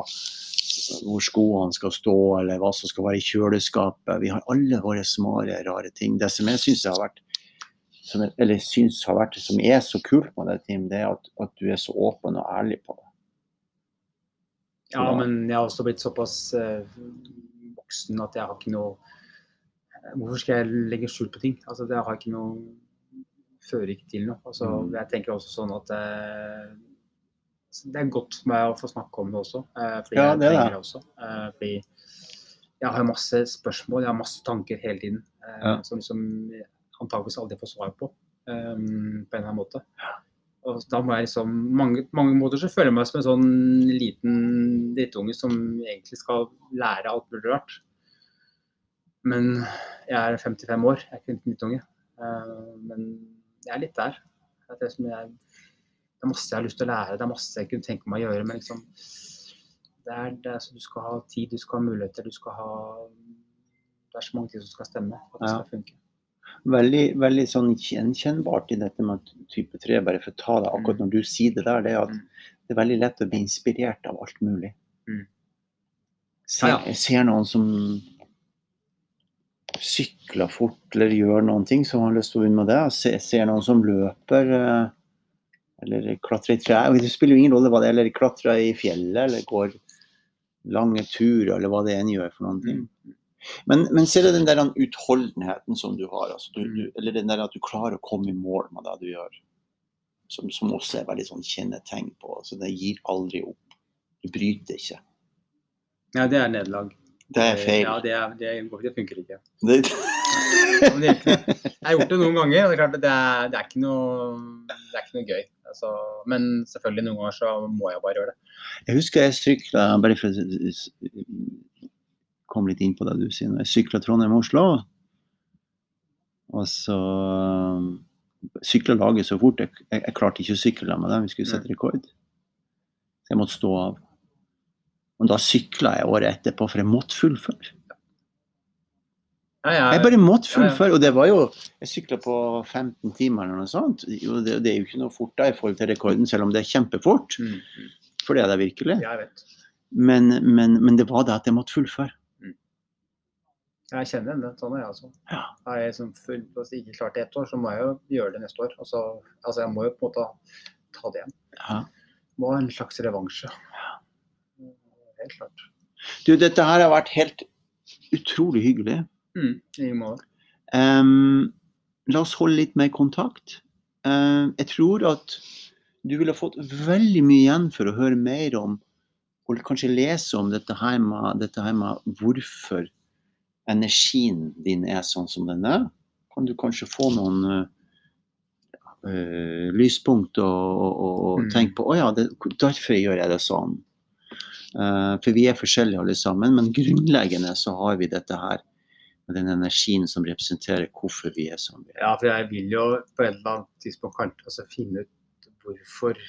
hvor skoene skal stå, eller hva som skal være i kjøleskapet. Vi har alle våre små, rare ting. Det som jeg syns har vært som, eller syns har vært som er så kult med deg, Tim, det er at, at, du er så åpen og ærlig på det. Ja, men jeg har også blitt såpass eh, voksen at jeg har ikke noe Hvorfor skal jeg legge skjul på ting? Altså, det har ikke noe fører ikke til noe. Altså, mm. Jeg tenker også sånn at eh, det er godt for meg å få snakke om det også. Eh, fordi ja, det jeg trenger det også. Eh, fordi jeg har masse spørsmål, jeg har masse tanker hele tiden eh, ja. som liksom antakeligvis aldri får svar på. Um, på en eller annen måte. Og da må jeg liksom mange, mange måter så føler jeg meg som en sånn liten drittunge som egentlig skal lære alt mulig rart. Men jeg er 55 år, jeg er ikke en drittunge. Uh, men jeg er litt der. Det er, det, jeg, det er, masse jeg har lyst til å lære, det er masse jeg kunne tenke meg å gjøre. Men liksom, det er, det er så du skal ha tid, du skal ha muligheter, du skal ha Det er så mange ting som skal stemme for at det skal funke. Veldig, veldig sånn gjenkjennbart i dette med type 3, bare for å ta det akkurat mm. når du sier det der, det er at mm. det er veldig lett å bli inspirert av alt mulig. Mm. Ser, jeg ser noen som sykler fort eller gjør noen ting, som har lyst til å begynne med det. Jeg ser noen som løper eh, eller klatrer i trær. Det spiller jo ingen rolle hva det er, eller klatrer i fjellet eller går lange turer eller hva det enn gjør for noen ting. Mm. Men, men så er det den der utholdenheten som du har, altså, du, du, eller den der at du klarer å komme i mål med det du gjør. Som, som også er veldig sånn kjennetegn på. altså Det gir aldri opp. Du bryter ikke. Ja, det er nederlag. Det er feil. Ja, det, er, det, det funker ikke. Det... jeg har gjort det noen ganger, og det er klart det er, det er, ikke, noe, det er ikke noe gøy. Altså, men selvfølgelig noen ganger så må jeg bare gjøre det. Jeg husker jeg strykla bare for å komme litt inn på det du sier, når jeg sykla Trondheim-Oslo. Og så sykla laget så fort. Jeg, jeg, jeg, klarte ikke å sykle med dem, vi skulle sette rekord. Så jeg måtte stå av. Men da sykla jeg året etterpå, for jeg måtte fullføre. Ja, ja, jeg bare måtte fullføre. Og det var jo Jeg sykla på 15 timer eller noe sånt. Jo, det, det, er jo ikke noe fort da i forhold til rekorden, selv om det er kjempefort. Mm. mm. For det er det virkelig. Men, men, men, det var det at jeg måtte fullføre. Jeg kjenner det. Sånn er jeg også. Ja. Har jeg som full, altså ikke klart det ett år, så må jeg jo gjøre det neste år. Altså, altså jeg må jo på en måte ta det igjen. Ja. Må ha en slags revansje helt klart. Du, dette her har vært helt utrolig hyggelig. Mm, I måte. Um, la oss holde litt mer kontakt. Uh, jeg tror at du ville fått veldig mye igjen for å høre mer om, og kanskje lese om dette her med, dette her med hvorfor energien din er sånn som den er. Kan du kanskje få noen uh, lyspunkt og, og, og mm. tenke på å ja, det, derfor gjør jeg det sånn. Uh, for vi er forskjellige alle sammen, men grunnleggende så har vi dette her med den energien som representerer hvorfor vi er som vi er. Ja, for jeg vil jo på et eller annet tidspunkt kanskje altså finne ut hvorfor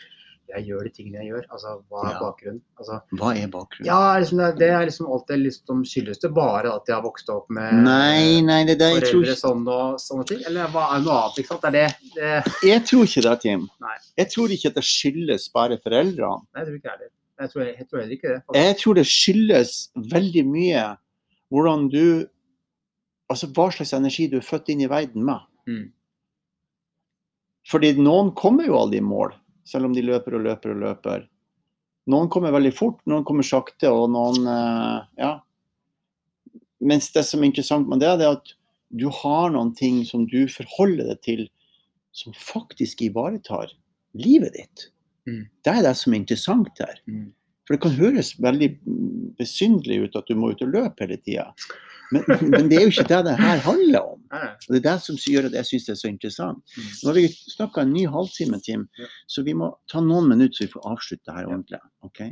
jeg gjør de tingene jeg gjør. Altså, hva er Ja. bakgrunnen? Altså, Hva er bakgrunnen? ja, liksom, det, det er liksom alt det liksom skyldes det bare at jeg har vokst opp med Nei, nei, det er det jeg tror sånn og sånne ting? Eller hva er noe annet? ikke sant? Det er det, det Jeg tror ikke det, Tim. Nei. Jeg tror ikke at det skyldes bare foreldrene. Nei, jeg tror ikke det. Jeg tror, jeg, jeg tror ikke det. faktisk. Jeg tror det skyldes veldig mye hvordan du Altså hva slags energi du er født inn i verden med. Mm. Fordi noen kommer jo aldri i mål, selv om de løper og løper og løper. Noen kommer veldig fort, noen kommer sakte, og noen eh, Ja. Mens det som er interessant med det, det er at du har noen ting som du forholder deg til, som faktisk ivaretar livet ditt. Mm. Det er det som er interessant her. Mm. For det kan høres veldig besynderlig ut at du må ut og løpe hele tida. Men, men det er jo ikke det det her handler om. Og det er det som gjør at jeg syns det er så interessant. Mm. Nå har vi snakka en ny halvtime, Tim, så vi må ta noen minutter så vi får avslutte her ordentlig. ok?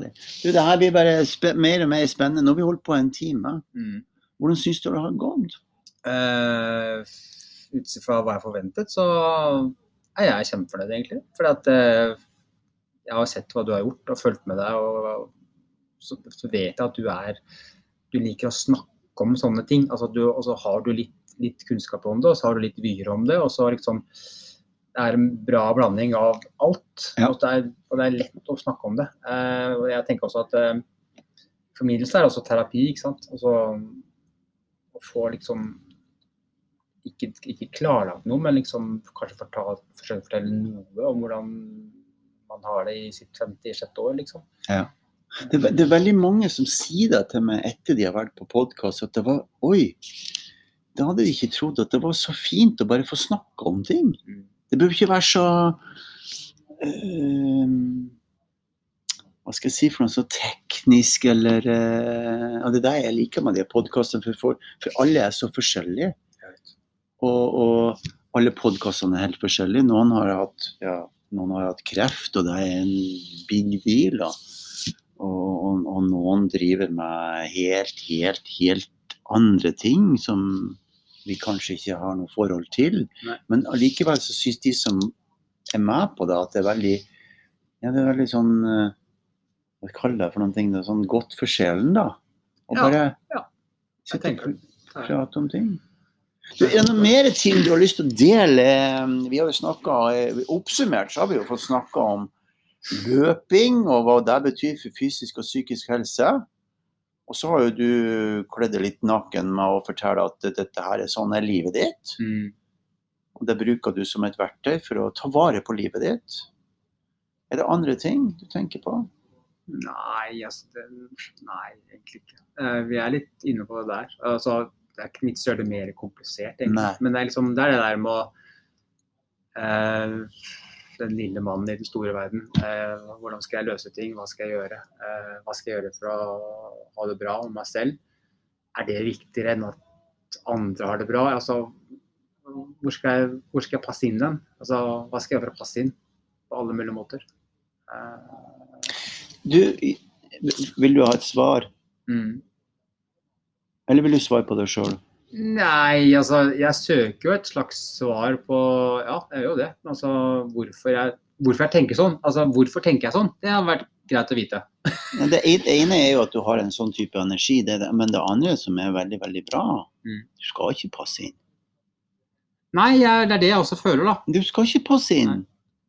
Herlig. Du, det her blir bare mer og mer spennende. Nå har vi holdt på en time. Mm. Hvordan syns du det har gått? Uh, Ut ifra hva jeg forventet, så er jeg kjempefornøyd, egentlig. For at uh, jeg har sett hva du har gjort og fulgt med deg, og så, så vet jeg at du er Du liker å snakke om sånne ting. Altså, du, og så har du litt, litt kunnskap om det, og så har du litt vyer om det. og så liksom det er en bra blanding av alt, Ja. og, det er, og det er lett å snakke om det. Eh, og jeg tenker også at eh, formidlelse er også terapi, ikke sant. Altså, å få liksom ikke, ikke klarlagt noe, men liksom kanskje fortalt, forsøke å fortelle noe om hvordan man har det i sitt 56. år, liksom. Det, er det er veldig mange som sier det til meg etter de har vært på podkast, at det var Oi, da hadde de ikke trodd at det var så fint å bare få snakke om ting. Mm. Det bør ikke være så Hva skal jeg si for noe så teknisk eller eh, ja, Det er det jeg liker med de podkastene, for, for, for alle er så forskjellige. Og, og alle podkastene er helt forskjellige. Noen har hatt, ja, noen har hatt kreft, og det er en big deal. Da. Og, og, og noen driver med helt, helt, helt andre ting som vi kanskje ikke har noe forhold til. Nei. Men allikevel så syns de som er med på det, at det er veldig ja, det er veldig sånn eh, Hva kaller jeg det for noen ting? Det er sånn godt for sjelen, da. Og Ja, bare ja. Sitte og prate om ting. Du, er det noe mer ting du har lyst til å dele? Vi har jo snakket, Oppsummert så har vi jo fått snakka om løping og hva det betyr for fysisk og psykisk helse. Og så har jo du kledd deg litt naken med å fortelle at dette her er sånn er livet ditt. Mm. Og det bruker du som et verktøy for å ta vare på livet ditt. Er det andre ting du tenker på? Nei, altså det, Nei, egentlig ikke. Uh, vi er litt inne på det der. Altså, det er ikke vits å gjøre det mer komplisert, egentlig. Nei. Men det er liksom det er det der med å uh, Den lille mannen i den store verden. Uh, hvordan skal jeg løse ting? Hva skal jeg gjøre? Hva skal jeg gjøre for å ha det bra om meg selv? Er det viktigere enn at andre har det bra? Altså, hvor skal jeg, hvor skal jeg passe inn den? Altså, hva skal jeg gjøre for å passe inn på alle mulige måter? Eh, Du, vil du ha et svar? mm. Eller vil du svare på det sjøl? Nei, altså jeg søker jo et slags svar på Ja, jeg gjør jo det. Altså hvorfor jeg, hvorfor jeg tenker sånn. Altså hvorfor tenker jeg sånn? Det har vært greit å vite. Det ene er jo at du har en sånn type energi, det er det. men det andre som er veldig veldig bra, Mm. du skal ikke passe inn. Nei, jeg, det er det jeg også føler, da. Du skal ikke passe inn. Nei,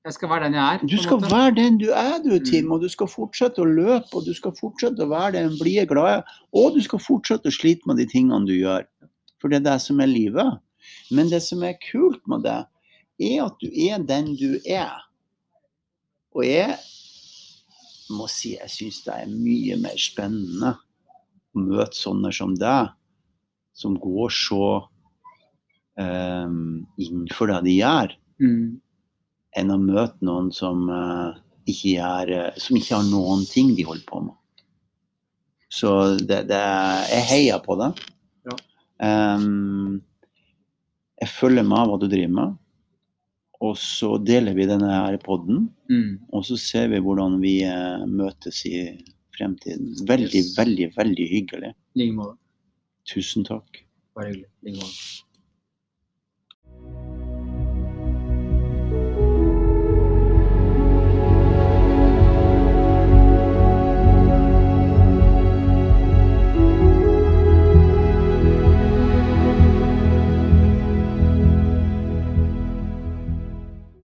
Jeg skal være den jeg er. Du skal måte. være den du er, du, Mm. Tim. Og du skal fortsette å løpe, og du skal fortsette å være den blide, glade. Og du skal fortsette å slite med de tingene du gjør. For det er det som er livet. Men det som er kult med det, er at du er den du er. Og jeg må si jeg syns det er mye mer spennende å møte sånne som deg, som går så um, innenfor det de gjør Mm. enn å møte noen som, uh, ikke er, eh, som ikke har noen ting de holder på med. Så det, det, jeg heier på det. Ja. Um, Jeg følger med hva du driver med. Og så deler vi denne her poden. Mm. Og så ser vi hvordan vi uh, møtes i fremtiden. Veldig, Yes. veldig, veldig hyggelig. I like måte. Tusen takk. Bare hyggelig. I like måte.